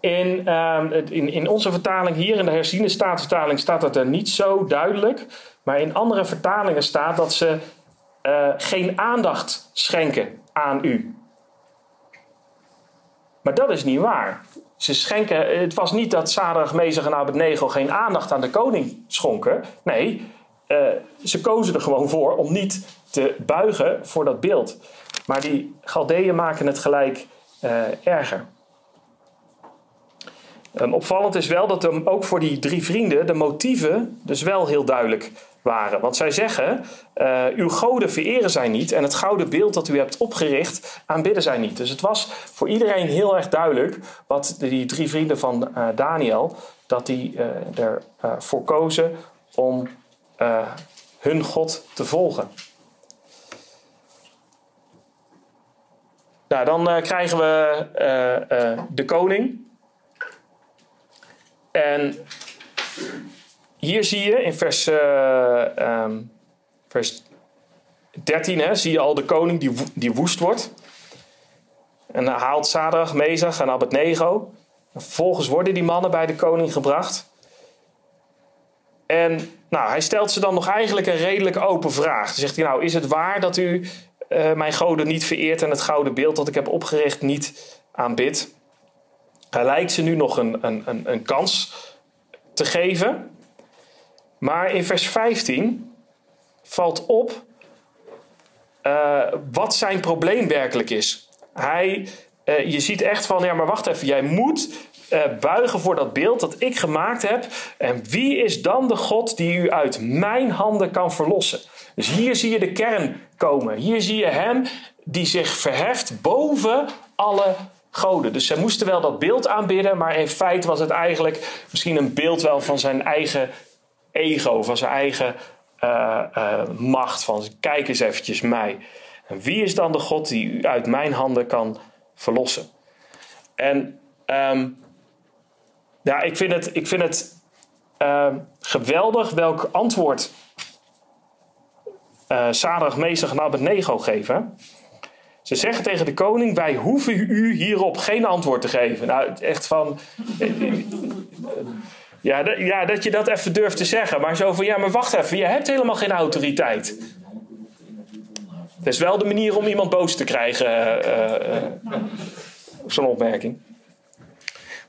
in, um, in, in onze vertaling hier, in de herziene staatsvertaling, staat dat er niet zo duidelijk. Maar in andere vertalingen staat dat ze geen aandacht schenken aan u. Maar dat is niet waar. Ze schenken, het was niet dat Sadrach, Mezach en Abednego geen aandacht aan de koning schonken. Nee, uh, ze kozen er gewoon voor om niet te buigen voor dat beeld. Maar die Galdeeën maken het gelijk uh, erger. Um, opvallend is wel dat ook voor die drie vrienden de motieven dus wel heel duidelijk waren. Want zij zeggen, uh, uw goden vereren zij niet en het gouden beeld dat u hebt opgericht aanbidden zij niet. Dus het was voor iedereen heel erg duidelijk wat die drie vrienden van uh, Daniel, dat die uh, ervoor kozen om hun God te volgen. Nou, dan krijgen we de koning. En hier zie je in vers, uh, um, vers 13, hè, zie je al de koning die, die woest wordt. En dan haalt Sadrach, Mezach en Abednego. En vervolgens worden die mannen bij de koning gebracht. En nou, hij stelt ze dan nog eigenlijk een redelijk open vraag. Zegt hij nou, is het waar dat u uh, mijn goden niet vereert en het gouden beeld dat ik heb opgericht niet aanbidt? Hij lijkt ze nu nog een, een, een, een kans te geven. Maar in vers 15 valt op uh, wat zijn probleem werkelijk is. Hij, uh, je ziet echt van, ja maar wacht even, jij moet uh, buigen voor dat beeld dat ik gemaakt heb. En wie is dan de God die u uit mijn handen kan verlossen? Dus hier zie je de kern komen. Hier zie je hem die zich verheft boven alle goden. Dus ze moesten wel dat beeld aanbidden, maar in feite was het eigenlijk misschien een beeld wel van zijn eigen ego, van zijn eigen uh, uh, macht. Van kijk eens eventjes mij. En wie is dan de God die u uit mijn handen kan verlossen? En um, ja, ik vind het, ik vind het uh, geweldig welk antwoord uh, Sadrach, Meester en geven. Ze zeggen tegen de koning: Wij hoeven u hierop geen antwoord te geven. Nou, echt van. Ja, dat, ja, dat je dat even durft te zeggen. Maar zo van: Ja, maar wacht even, je hebt helemaal geen autoriteit. Dat is wel de manier om iemand boos te krijgen. op zo'n opmerking.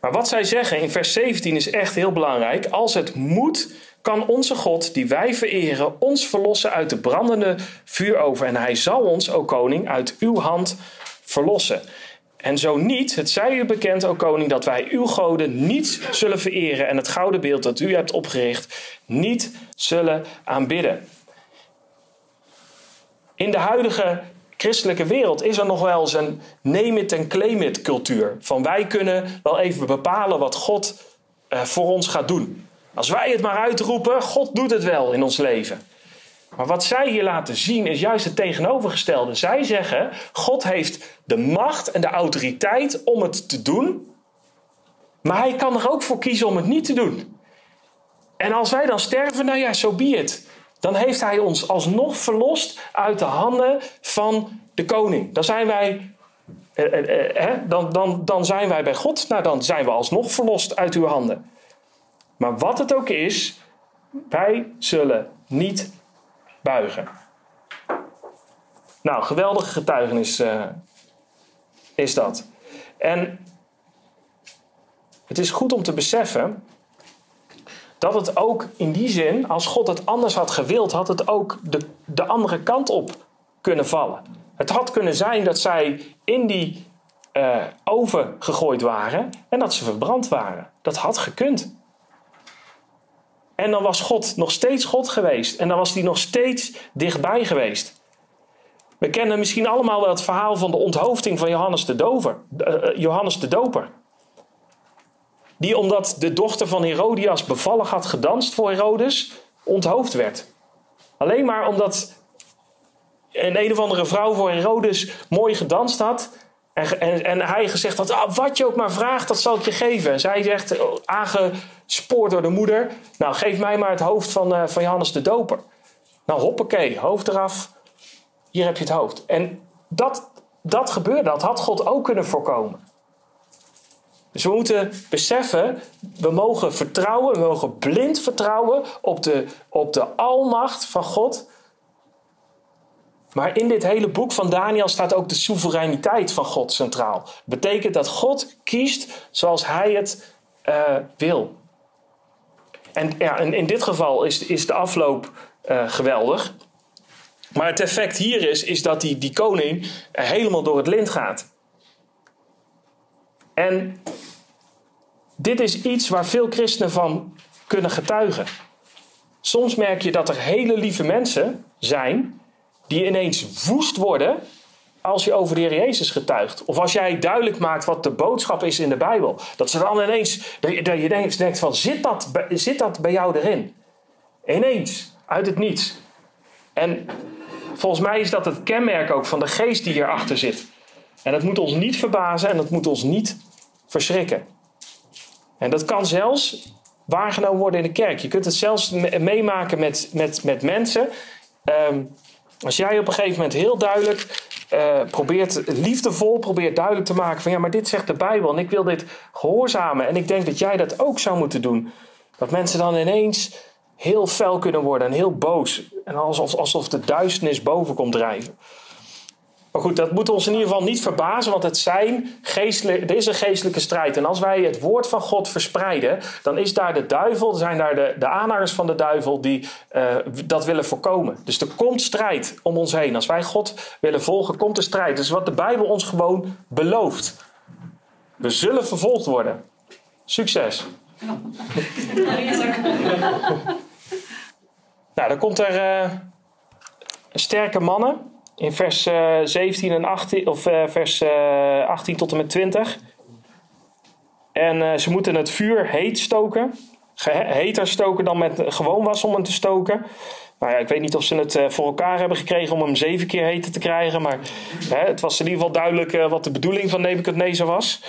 Maar wat zij zeggen in vers 17 is echt heel belangrijk. Als het moet, kan onze God, die wij vereren, ons verlossen uit de brandende vuuroven. En hij zal ons, o koning, uit uw hand verlossen. En zo niet, het zij u bekend, o koning, dat wij uw goden niet zullen vereren en het gouden beeld dat u hebt opgericht niet zullen aanbidden. In de huidige christelijke wereld is er nog wel eens een name it en claim it cultuur. Van wij kunnen wel even bepalen wat God eh, voor ons gaat doen. Als wij het maar uitroepen, God doet het wel in ons leven. Maar wat zij hier laten zien is juist het tegenovergestelde. Zij zeggen, God heeft de macht en de autoriteit om het te doen. Maar hij kan er ook voor kiezen om het niet te doen. En als wij dan sterven, nou ja, zo so be it. Dan heeft hij ons alsnog verlost uit de handen van de koning. Dan zijn wij, eh, eh, eh, dan, dan, dan zijn wij bij God. Nou, dan zijn we alsnog verlost uit uw handen. Maar wat het ook is, wij zullen niet buigen. Nou, geweldige getuigenis uh, is dat. En het is goed om te beseffen dat het ook in die zin, als God het anders had gewild, had het ook de, de andere kant op kunnen vallen. Het had kunnen zijn dat zij in die uh, oven gegooid waren en dat ze verbrand waren. Dat had gekund. En dan was God nog steeds God geweest. En dan was hij nog steeds dichtbij geweest. We kennen misschien allemaal wel het verhaal van de onthoofding van Johannes de, Dover, uh, Johannes de Doper. Die omdat de dochter van Herodias bevallig had gedanst voor Herodes, onthoofd werd. Alleen maar omdat een een of andere vrouw voor Herodes mooi gedanst had. En, en, en hij gezegd had, ah, wat je ook maar vraagt, dat zal ik je geven. En zij zegt, aangespoord door de moeder, nou geef mij maar het hoofd van, uh, van Johannes de Doper. Nou hoppakee, hoofd eraf, hier heb je het hoofd. En dat, dat gebeurde, dat had God ook kunnen voorkomen. Dus we moeten beseffen, we mogen vertrouwen, we mogen blind vertrouwen op de, op de almacht van God. Maar in dit hele boek van Daniel staat ook de soevereiniteit van God centraal. Betekent dat God kiest zoals hij het uh, wil. En ja, in, in, dit geval is, is de afloop uh, geweldig. Maar het effect hier is, is dat die, die koning helemaal door het lint gaat. En dit is iets waar veel christenen van kunnen getuigen. Soms merk je dat er hele lieve mensen zijn die ineens woest worden als je over de Heer Jezus getuigt. Of als jij duidelijk maakt wat de boodschap is in de Bijbel. Dat ze dan ineens, dat je ineens denkt van, zit dat, zit dat bij jou erin? Ineens, uit het niets. En volgens mij is dat het kenmerk ook van de geest die hierachter zit. En dat moet ons niet verbazen en dat moet ons niet verschrikken. En dat kan zelfs waargenomen worden in de kerk. Je kunt het zelfs meemaken met, met, met mensen. Um, als jij op een gegeven moment heel duidelijk uh, probeert, liefdevol probeert duidelijk te maken van ja, maar dit zegt de Bijbel en ik wil dit gehoorzamen en ik denk dat jij dat ook zou moeten doen. Dat mensen dan ineens heel fel kunnen worden en heel boos en alsof, alsof de duisternis boven komt drijven. Maar goed, dat moet ons in ieder geval niet verbazen, want het zijn geestelijk, er is een geestelijke strijd. En als wij het woord van God verspreiden, dan is daar de duivel, zijn daar de, de aanhangers van de duivel die uh, dat willen voorkomen. Dus er komt strijd om ons heen. Als wij God willen volgen, komt er strijd. Dus wat de Bijbel ons gewoon belooft. We zullen vervolgd worden. Succes. [laughs] nou, dan komt er uh, sterke mannen in vers uh, 17 en 18, of uh, vers uh, 18 tot en met 20. En ze moeten het vuur heet stoken. Heter stoken dan met gewoon was om hem te stoken. Nou ja, ik weet niet of ze het voor elkaar hebben gekregen om hem zeven keer heter te krijgen. Maar hè, het was in ieder geval duidelijk wat de bedoeling van Nebuchadnezzar was.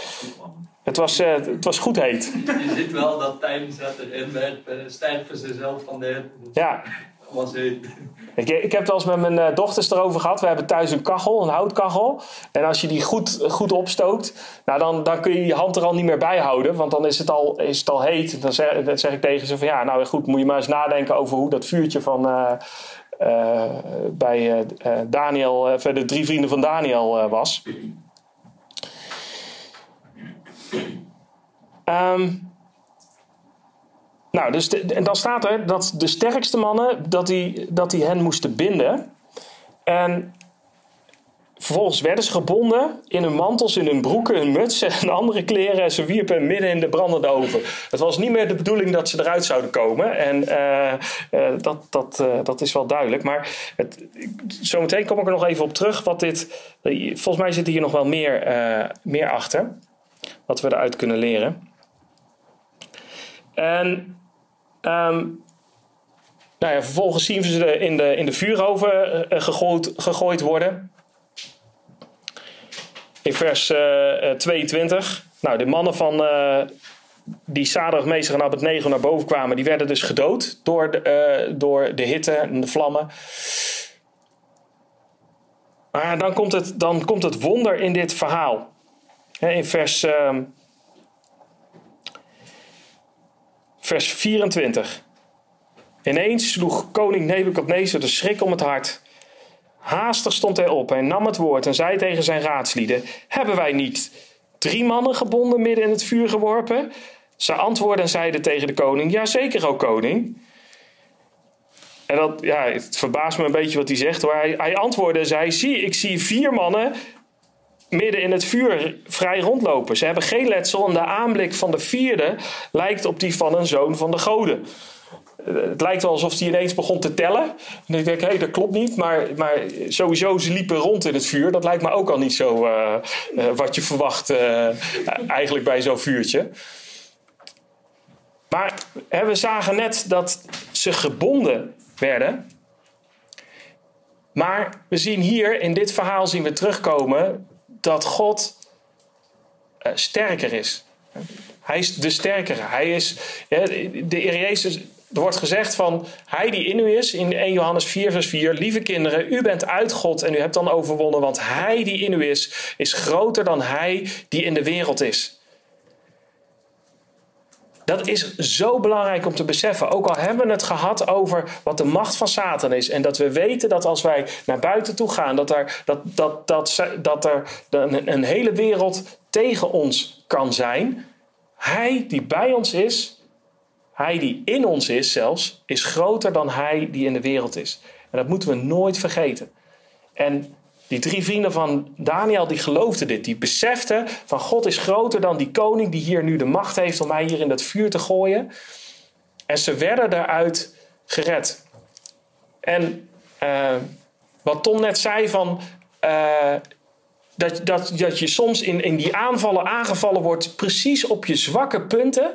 Het was, het was goed heet. Je ziet wel dat tijdens dat erin werd, sterven ze zelf van de hitte. Ja. Was. Ik, ik heb het wel eens met mijn uh, dochters erover gehad. We hebben thuis een kachel, een houtkachel. En als je die goed, goed opstookt, nou dan, dan kun je je hand er al niet meer bij houden. Want dan is het al, is het al heet. Dan zeg, zeg ik tegen ze van ja, nou goed, moet je maar eens nadenken over hoe dat vuurtje van, uh, eh, bij eh, eh, Daniel, of de drie vrienden van Daniel eh, was. Ehm, nou, dus en dan staat er dat de sterkste mannen, dat die, dat die hen moesten binden. En vervolgens werden ze gebonden in hun mantels, in hun broeken, hun mutsen en [laughs] andere kleren. En ze wierpen midden in de brandende oven. Het was niet meer de bedoeling dat ze eruit zouden komen. En eh, eh, dat, dat, eh, dat is wel duidelijk. Maar het, zometeen kom ik er nog even op terug. Wat dit, volgens mij zit hier nog wel meer, meer achter. Wat we eruit kunnen leren. En ehm, nou ja, vervolgens zien we ze in de, in de vuuroven eh, gegooid, gegooid worden. In vers eh, eh, 22. Nou, de mannen van eh, die Sadrach, Meester en Abednego naar boven kwamen, die werden dus gedood door de, eh, door de hitte en de vlammen. Maar dan komt het, dan komt het wonder in dit verhaal. In vers, ehm, vers 24. Ineens sloeg koning Nebukadnezar de schrik om het hart. Haastig stond hij op en nam het woord en zei tegen zijn raadslieden: Hebben wij niet drie mannen gebonden midden in het vuur geworpen? Ze antwoordden en zeiden tegen de koning: Jazeker, o koning. En dat, ja, het verbaast me een beetje wat hij zegt. Hij, hij antwoordde en zei: Zie, ik zie vier mannen midden in het vuur vrij rondlopen. Ze hebben geen letsel en de aanblik van de vierde lijkt op die van een zoon van de goden. Eh, Het lijkt wel alsof hij ineens begon te tellen. En ik denk, hé, dat klopt niet. Maar, maar sowieso, ze liepen rond in het vuur. Dat lijkt me ook al niet zo eh, eh, wat je verwacht eigenlijk bij zo'n vuurtje. Maar we zagen net dat ze gebonden werden. Maar we zien hier, in dit verhaal zien we terugkomen dat God eh, sterker is. Hij is de sterkere. Hij is, de Heer Jezus, er wordt gezegd van hij die in u is, in 1 Johannes 4 vers 4, lieve kinderen, u bent uit God en u hebt dan overwonnen, want hij die in u is, is groter dan hij die in de wereld is. Dat is zo belangrijk om te beseffen. Ook al hebben we het gehad over wat de macht van Satan is. En dat we weten dat als wij naar buiten toe gaan, dat er, dat, dat, dat, dat er een, een hele wereld tegen ons kan zijn. Hij die bij ons is, hij die in ons is zelfs, is groter dan hij die in de wereld is. En dat moeten we nooit vergeten. En die drie vrienden van Daniel, die geloofden dit. Die beseften van God is groter dan die koning die hier nu de macht heeft om mij hier in dat vuur te gooien. En ze werden daaruit gered. En uh, wat Tom net zei van... Uh, dat, dat, dat je soms in, in die aanvallen aangevallen wordt precies op je zwakke punten.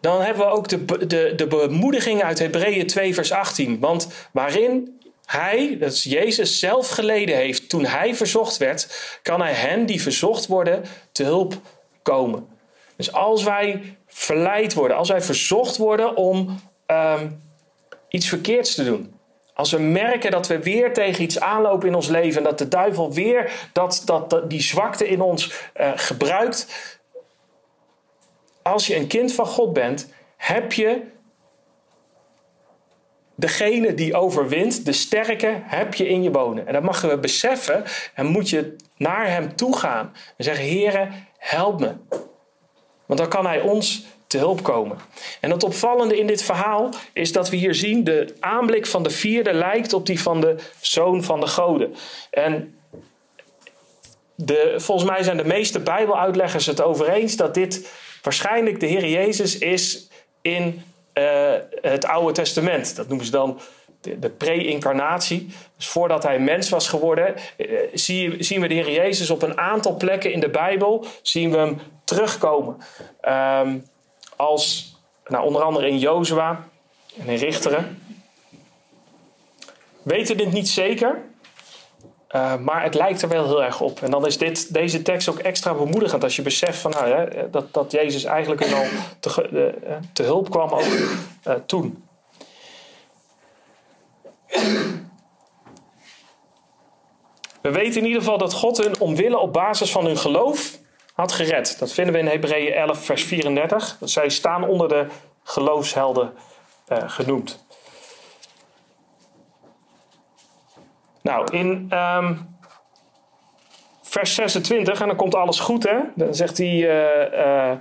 Dan hebben we ook de, de, de bemoediging uit Hebreeën 2 vers 18. Want waarin hij, dat is Jezus, zelf geleden heeft toen hij verzocht werd, kan hij hen die verzocht worden te hulp komen. Dus als wij verleid worden, als wij verzocht worden om um, iets verkeerds te doen. Als we merken dat we weer tegen iets aanlopen in ons leven en dat de duivel weer dat, dat, die zwakte in ons uh, gebruikt. Als je een kind van God bent, heb je degene die overwint, de sterke, heb je in je wonen. En dat mag we beseffen en moet je naar hem toe gaan en zeggen: Heere, help me. Want dan kan hij ons te hulp komen. En het opvallende in dit verhaal is dat we hier zien: de aanblik van de vierde lijkt op die van de zoon van de goden. En de, volgens mij zijn de meeste Bijbeluitleggers het over eens dat dit waarschijnlijk de Heer Jezus is in uh, het Oude Testament. Dat noemen ze dan de, pre-incarnatie. Dus voordat hij mens was geworden, zie, zien we de Heer Jezus op een aantal plekken in de Bijbel zien we hem terugkomen. Um, als, nou, onder andere in Jozua en in Richteren. We weten dit niet zeker, uh, maar het lijkt er wel heel erg op. En dan is dit, deze tekst ook extra bemoedigend als je beseft van, nou, hè, dat, dat Jezus eigenlijk al te, uh, te hulp kwam ook toen. We weten in ieder geval dat God hun omwille op basis van hun geloof had gered. Dat vinden we in Hebreeën 11, vers 34. Zij staan onder de geloofshelden genoemd. Nou, in ehm, vers 26, en dan komt alles goed, hè? Dan zegt hij, eh, eh,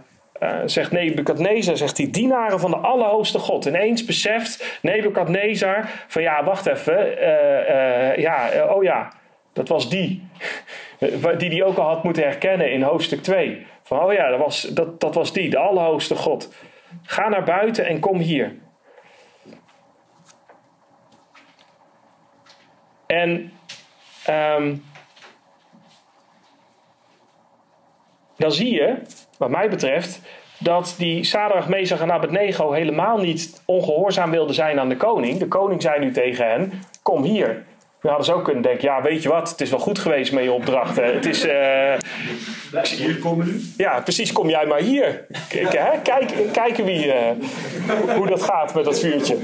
zegt Nebukadnezar, zegt hij, dienaren van de Allerhoogste God. Ineens beseft Nebukadnezar van, ja, wacht even, ja, oh ja, dat was die. [laughs] Die die ook al had moeten herkennen in hoofdstuk 2. Van, oh ja, dat was, dat, dat was die, de Allerhoogste God. Ga naar buiten en kom hier. En ehm, dan zie je, wat mij betreft, dat die Sadrach, Mesach en Abednego helemaal niet ongehoorzaam wilden zijn aan de koning. De koning zei nu tegen hen, kom hier. We hadden ze ook kunnen denken, ja weet je wat, het is wel goed geweest met je opdrachten. Het is, eh, Hier komen nu. ja precies, kom jij maar hier. Kijk, hè? Kijk, kijken wie, eh, hoe dat gaat met dat vuurtje.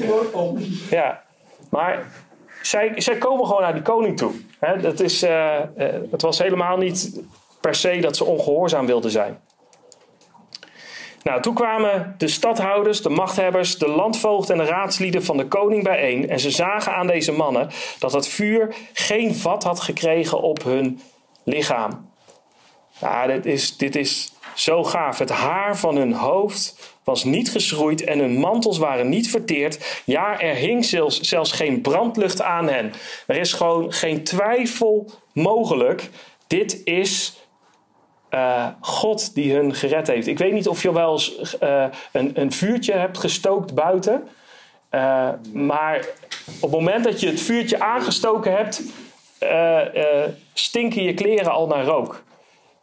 Ja, maar zij, komen gewoon naar die koning toe. Dat is, eh, eh, het was helemaal niet per se dat ze ongehoorzaam wilden zijn. Nou, toen kwamen de stadhouders, de machthebbers, de landvoogd en de raadslieden van de koning bijeen. En ze zagen aan deze mannen dat het vuur geen vat had gekregen op hun lichaam. Ja, dit is, dit is zo gaaf. Het haar van hun hoofd was niet geschroeid en hun mantels waren niet verteerd. Ja, er hing zelfs, zelfs geen brandlucht aan hen. Er is gewoon geen twijfel mogelijk. Dit is eh, God die hun gered heeft. Ik weet niet of je wel eens eh, een, een vuurtje hebt gestookt buiten. Eh, maar op het moment dat je het vuurtje aangestoken hebt, stinken je kleren al naar rook.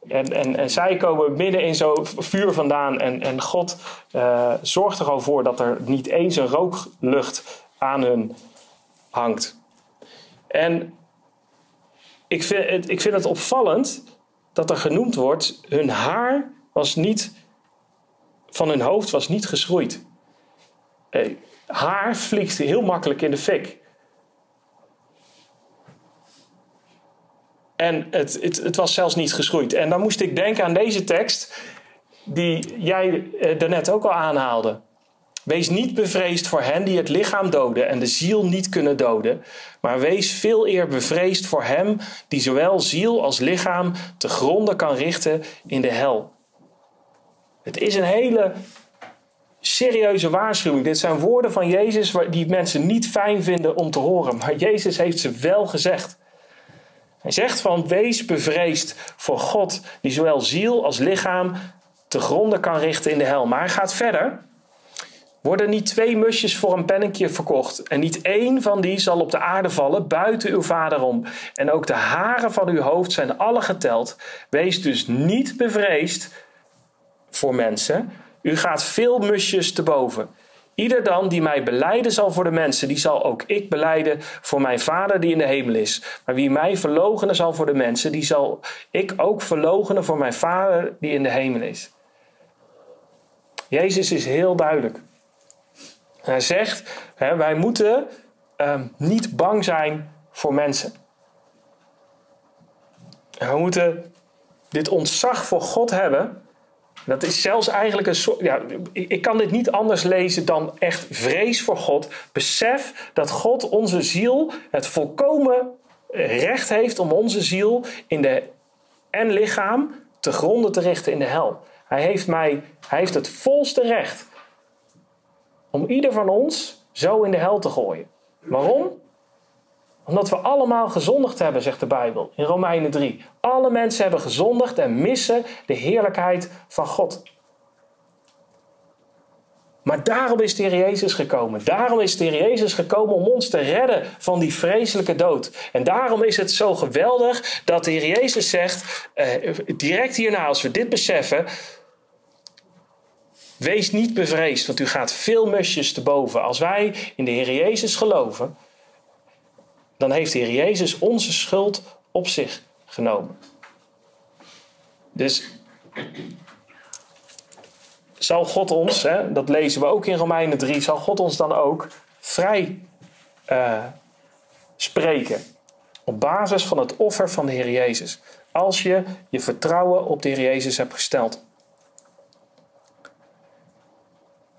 En, en, zij komen midden in zo'n vuur vandaan. En, en God eh, zorgt er al voor dat er niet eens een rooklucht aan hun hangt. En ik vind, het, ik vind het opvallend dat er genoemd wordt: hun haar was niet van hun hoofd was niet geschroeid. Eh, haar vliegt heel makkelijk in de fik. En het, het, was zelfs niet geschroeid. En dan moest ik denken aan deze tekst, die jij eh, daarnet ook al aanhaalde. Wees niet bevreesd voor hen die het lichaam doden en de ziel niet kunnen doden, maar wees veel eer bevreesd voor hem die zowel ziel als lichaam te gronden kan richten in de hel. Het is een hele serieuze waarschuwing. Dit zijn woorden van Jezus die mensen niet fijn vinden om te horen, maar Jezus heeft ze wel gezegd. Hij zegt van wees bevreesd voor God die zowel ziel als lichaam te gronden kan richten in de hel. Maar hij gaat verder. Worden niet twee musjes voor een pennetje verkocht en niet één van die zal op de aarde vallen buiten uw vader om. En ook de haren van uw hoofd zijn alle geteld. Wees dus niet bevreesd voor mensen. U gaat veel musjes te boven. Ieder dan die mij beleiden zal voor de mensen, die zal ook ik beleiden voor mijn Vader die in de hemel is. Maar wie mij verloochenen zal voor de mensen, die zal ik ook verloochenen voor mijn Vader die in de hemel is. Jezus is heel duidelijk. Hij zegt, hè, wij moeten ehm, niet bang zijn voor mensen. We moeten dit ontzag voor God hebben. Dat is zelfs eigenlijk een soort. Ja, ik kan dit niet anders lezen dan echt vrees voor God. Besef dat God onze ziel het volkomen recht heeft om onze ziel in de, en lichaam te gronden te richten in de hel. Hij heeft, mij, hij heeft het volste recht om ieder van ons zo in de hel te gooien. Waarom? Omdat we allemaal gezondigd hebben, zegt de Bijbel in Romeinen 3. Alle mensen hebben gezondigd en missen de heerlijkheid van God. Maar daarom is de Heer Jezus gekomen. Daarom is de Heer Jezus gekomen om ons te redden van die vreselijke dood. En daarom is het zo geweldig dat de Heer Jezus zegt, eh, direct hierna als we dit beseffen, wees niet bevreesd, want u gaat veel musjes te boven. Als wij in de Heer Jezus geloven, dan heeft de Heer Jezus onze schuld op zich genomen. Dus zal God ons, hè, dat lezen we ook in Romeinen 3, zal God ons dan ook vrij eh, spreken. Op basis van het offer van de Heer Jezus. Als je je vertrouwen op de Heer Jezus hebt gesteld.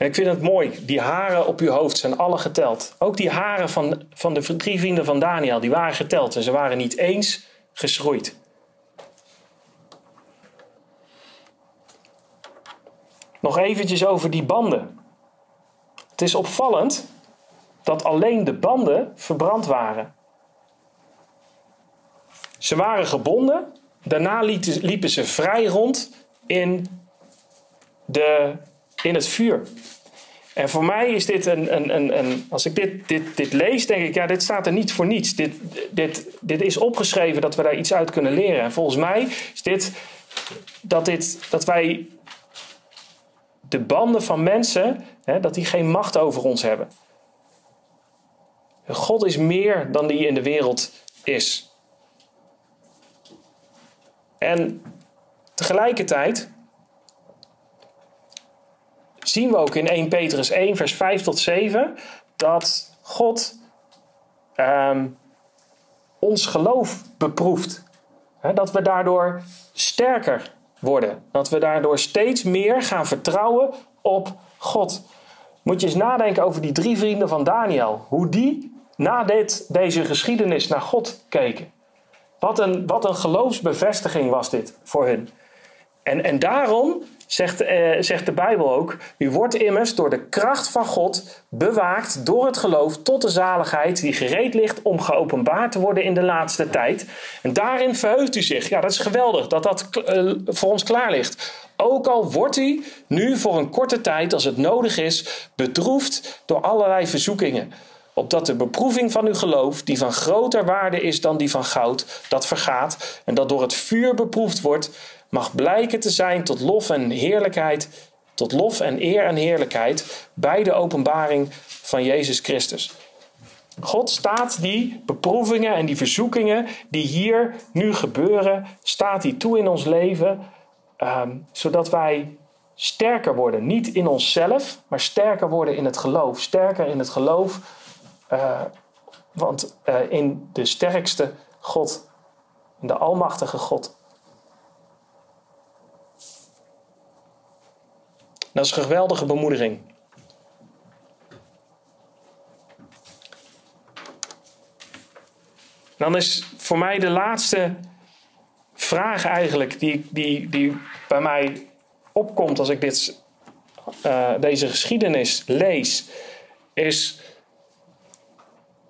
En ik vind het mooi, die haren op uw hoofd zijn alle geteld. Ook die haren van, van de drie vrienden van Daniel, die waren geteld en ze waren niet eens geschroeid. Nog eventjes over die banden. Het is opvallend dat alleen de banden verbrand waren. Ze waren gebonden, daarna liepen ze vrij rond in, de, in het vuur. En voor mij is dit een, een, een, een als ik dit, dit, dit lees, denk ik, ja, dit staat er niet voor niets. Dit, dit, dit is opgeschreven dat we daar iets uit kunnen leren. En volgens mij is dit dat, dit, dat wij de banden van mensen, hè, dat die geen macht over ons hebben. God is meer dan die in de wereld is. En tegelijkertijd zien we ook in 1 Petrus 1, vers 5 tot 7, dat God ehm, ons geloof beproeft. dat we daardoor sterker worden. Dat we daardoor steeds meer gaan vertrouwen op God. Moet je eens nadenken over die drie vrienden van Daniel. Hoe die na dit, deze geschiedenis naar God keken. Wat een, wat een geloofsbevestiging was dit voor hun. En, en daarom zegt, eh, zegt de Bijbel ook: U wordt immers door de kracht van God bewaakt door het geloof tot de zaligheid die gereed ligt om geopenbaard te worden in de laatste tijd. En daarin verheugt u zich. Ja, dat is geweldig dat dat uh, voor ons klaar ligt. Ook al wordt u nu voor een korte tijd, als het nodig is, bedroefd door allerlei verzoekingen opdat de beproeving van uw geloof, die van groter waarde is dan die van goud, dat vergaat en dat door het vuur beproefd wordt, mag blijken te zijn tot lof en heerlijkheid, tot lof en eer en heerlijkheid bij de openbaring van Jezus Christus. God staat die beproevingen en die verzoekingen die hier nu gebeuren, staat die toe in ons leven, ehm, zodat wij sterker worden. Niet in onszelf, maar sterker worden in het geloof. Sterker in het geloof, uh, want uh, in de sterkste God, in de Almachtige God. Dat is een geweldige bemoediging. Dan is voor mij de laatste vraag eigenlijk die, die, die bij mij opkomt als ik dit, uh, deze geschiedenis lees, is: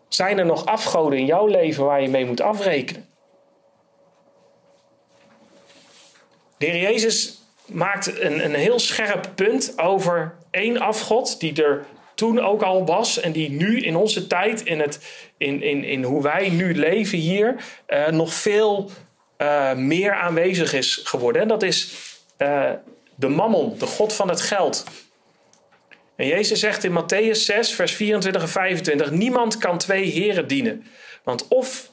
zijn er nog afgoden in jouw leven waar je mee moet afrekenen? De Heer Jezus maakt een, een heel scherp punt over één afgod die er toen ook al was en die nu in onze tijd, in, het, in, in, in hoe wij nu leven hier, uh, nog veel uh, meer aanwezig is geworden. En dat is uh, de mammon, de god van het geld. En Jezus zegt in Matthäus 6, vers 24 en 25: Niemand kan twee heren dienen. Want of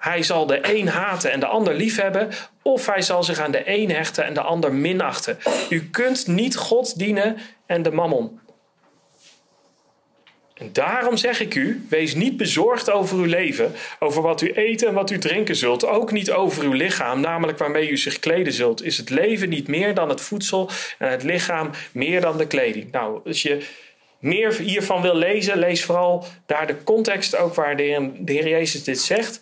hij zal de een haten en de ander liefhebben, of hij zal zich aan de een hechten en de ander minachten. U kunt niet God dienen en de mammon. En daarom zeg ik u: wees niet bezorgd over uw leven, over wat u eten en wat u drinken zult, ook niet over uw lichaam, namelijk waarmee u zich kleden zult. Is het leven niet meer dan het voedsel en het lichaam meer dan de kleding? Nou, als je meer hiervan wil lezen, lees vooral daar de context ook waar de Heer, de Heer Jezus dit zegt.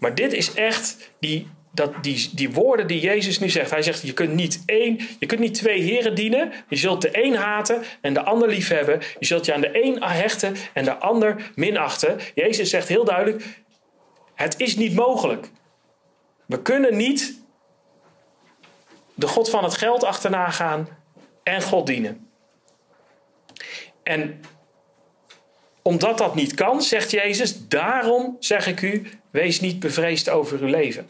Maar dit is echt die, dat, die, die woorden die Jezus nu zegt. Hij zegt: je kunt niet één, je kunt niet twee heren dienen. Je zult de een haten en de ander liefhebben. Je zult je aan de een hechten en de ander minachten. Jezus zegt heel duidelijk: het is niet mogelijk. We kunnen niet de God van het geld achterna gaan en God dienen. En omdat dat niet kan, zegt Jezus, daarom zeg ik u, wees niet bevreesd over uw leven.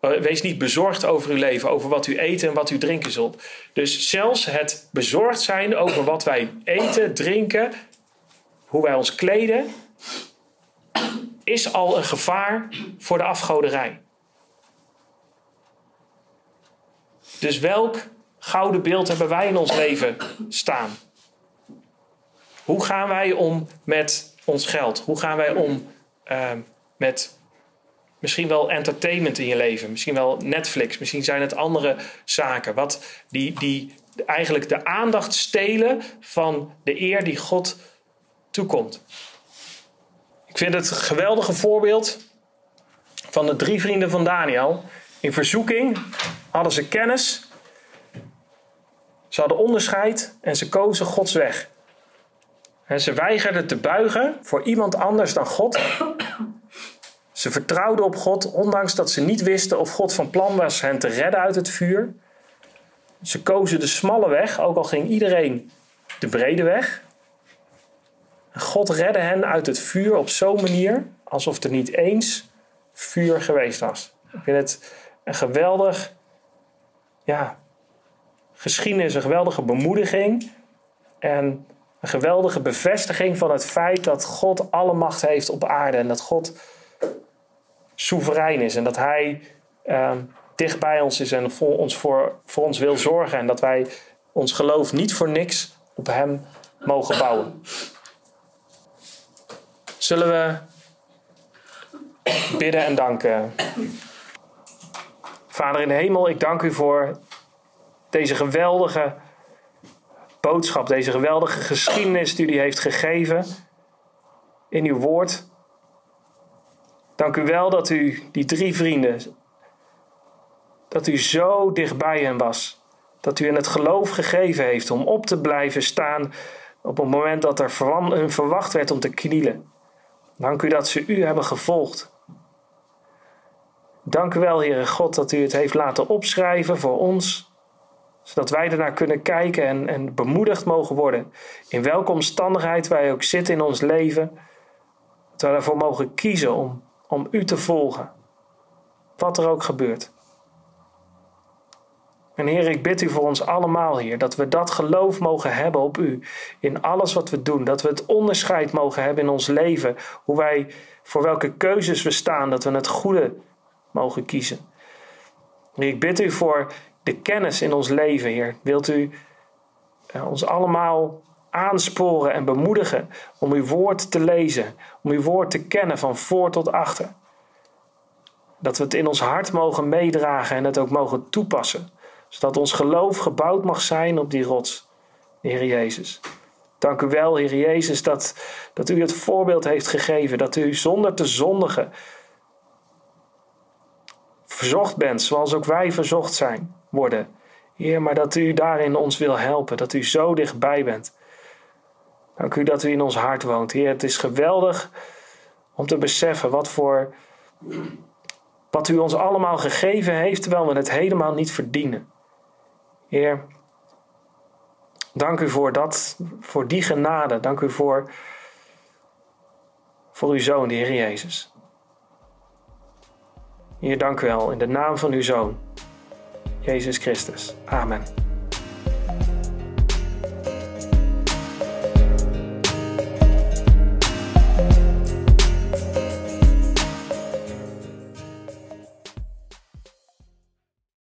Eh, wees niet bezorgd over uw leven, over wat u eten en wat u drinken zult. Dus zelfs het bezorgd zijn over wat wij eten, drinken, hoe wij ons kleden, is al een gevaar voor de afgoderij. Dus welk gouden beeld hebben wij in ons leven staan? Hoe gaan wij om met ons geld? Hoe gaan wij om uh, met misschien wel entertainment in je leven? Misschien wel Netflix, misschien zijn het andere zaken. Wat die, die eigenlijk de aandacht stelen van de eer die God toekomt. Ik vind het geweldige voorbeeld van de drie vrienden van Daniel. In verzoeking hadden ze kennis, ze hadden onderscheid en ze kozen Gods weg. En ze weigerden te buigen voor iemand anders dan God. Ze vertrouwden op God, ondanks dat ze niet wisten of God van plan was hen te redden uit het vuur. Ze kozen de smalle weg, ook al ging iedereen de brede weg. God redde hen uit het vuur op zo'n manier alsof er niet eens vuur geweest was. Ik vind het een geweldig, ja, geschiedenis, een geweldige bemoediging en een geweldige bevestiging van het feit dat God alle macht heeft op aarde en dat God soeverein is en dat Hij uh, dicht bij ons is en voor ons, voor, voor ons wil zorgen en dat wij ons geloof niet voor niks op Hem mogen bouwen. Zullen we bidden en danken? Vader in hemel, ik dank u voor deze geweldige boodschap, deze geweldige geschiedenis die u heeft gegeven in uw woord. Dank u wel dat u die drie vrienden, dat u zo dichtbij hen was. Dat u hen het geloof gegeven heeft om op te blijven staan op het moment dat er hun verwacht werd om te knielen. Dank u dat ze u hebben gevolgd. Dank u wel, Heere God, dat u het heeft laten opschrijven voor ons, zodat wij ernaar kunnen kijken en, en bemoedigd mogen worden. In welke omstandigheid wij ook zitten in ons leven, dat wij ervoor mogen kiezen om, om u te volgen, wat er ook gebeurt. En Heer, ik bid u voor ons allemaal, Heer, dat we dat geloof mogen hebben op u in alles wat we doen. Dat we het onderscheid mogen hebben in ons leven, hoe wij voor welke keuzes we staan, dat we het goede mogen kiezen. Ik bid u voor de kennis in ons leven, Heer. Wilt u eh, ons allemaal aansporen en bemoedigen om uw woord te lezen, om uw woord te kennen van voor tot achter. Dat we het in ons hart mogen meedragen en het ook mogen toepassen zodat ons geloof gebouwd mag zijn op die rots, Heer Jezus. Dank u wel, Heer Jezus, dat, dat u het voorbeeld heeft gegeven, dat u zonder te zondigen verzocht bent, zoals ook wij verzocht zijn worden. Heer, maar dat u daarin ons wil helpen, dat u zo dichtbij bent. Dank u dat u in ons hart woont. Heer, het is geweldig om te beseffen wat voor wat u ons allemaal gegeven heeft, terwijl we het helemaal niet verdienen. Heer, dank u voor dat, voor die genade. Dank u voor, voor uw zoon, de Heer Jezus. Heer, dank u wel in de naam van uw zoon, Jezus Christus. Amen.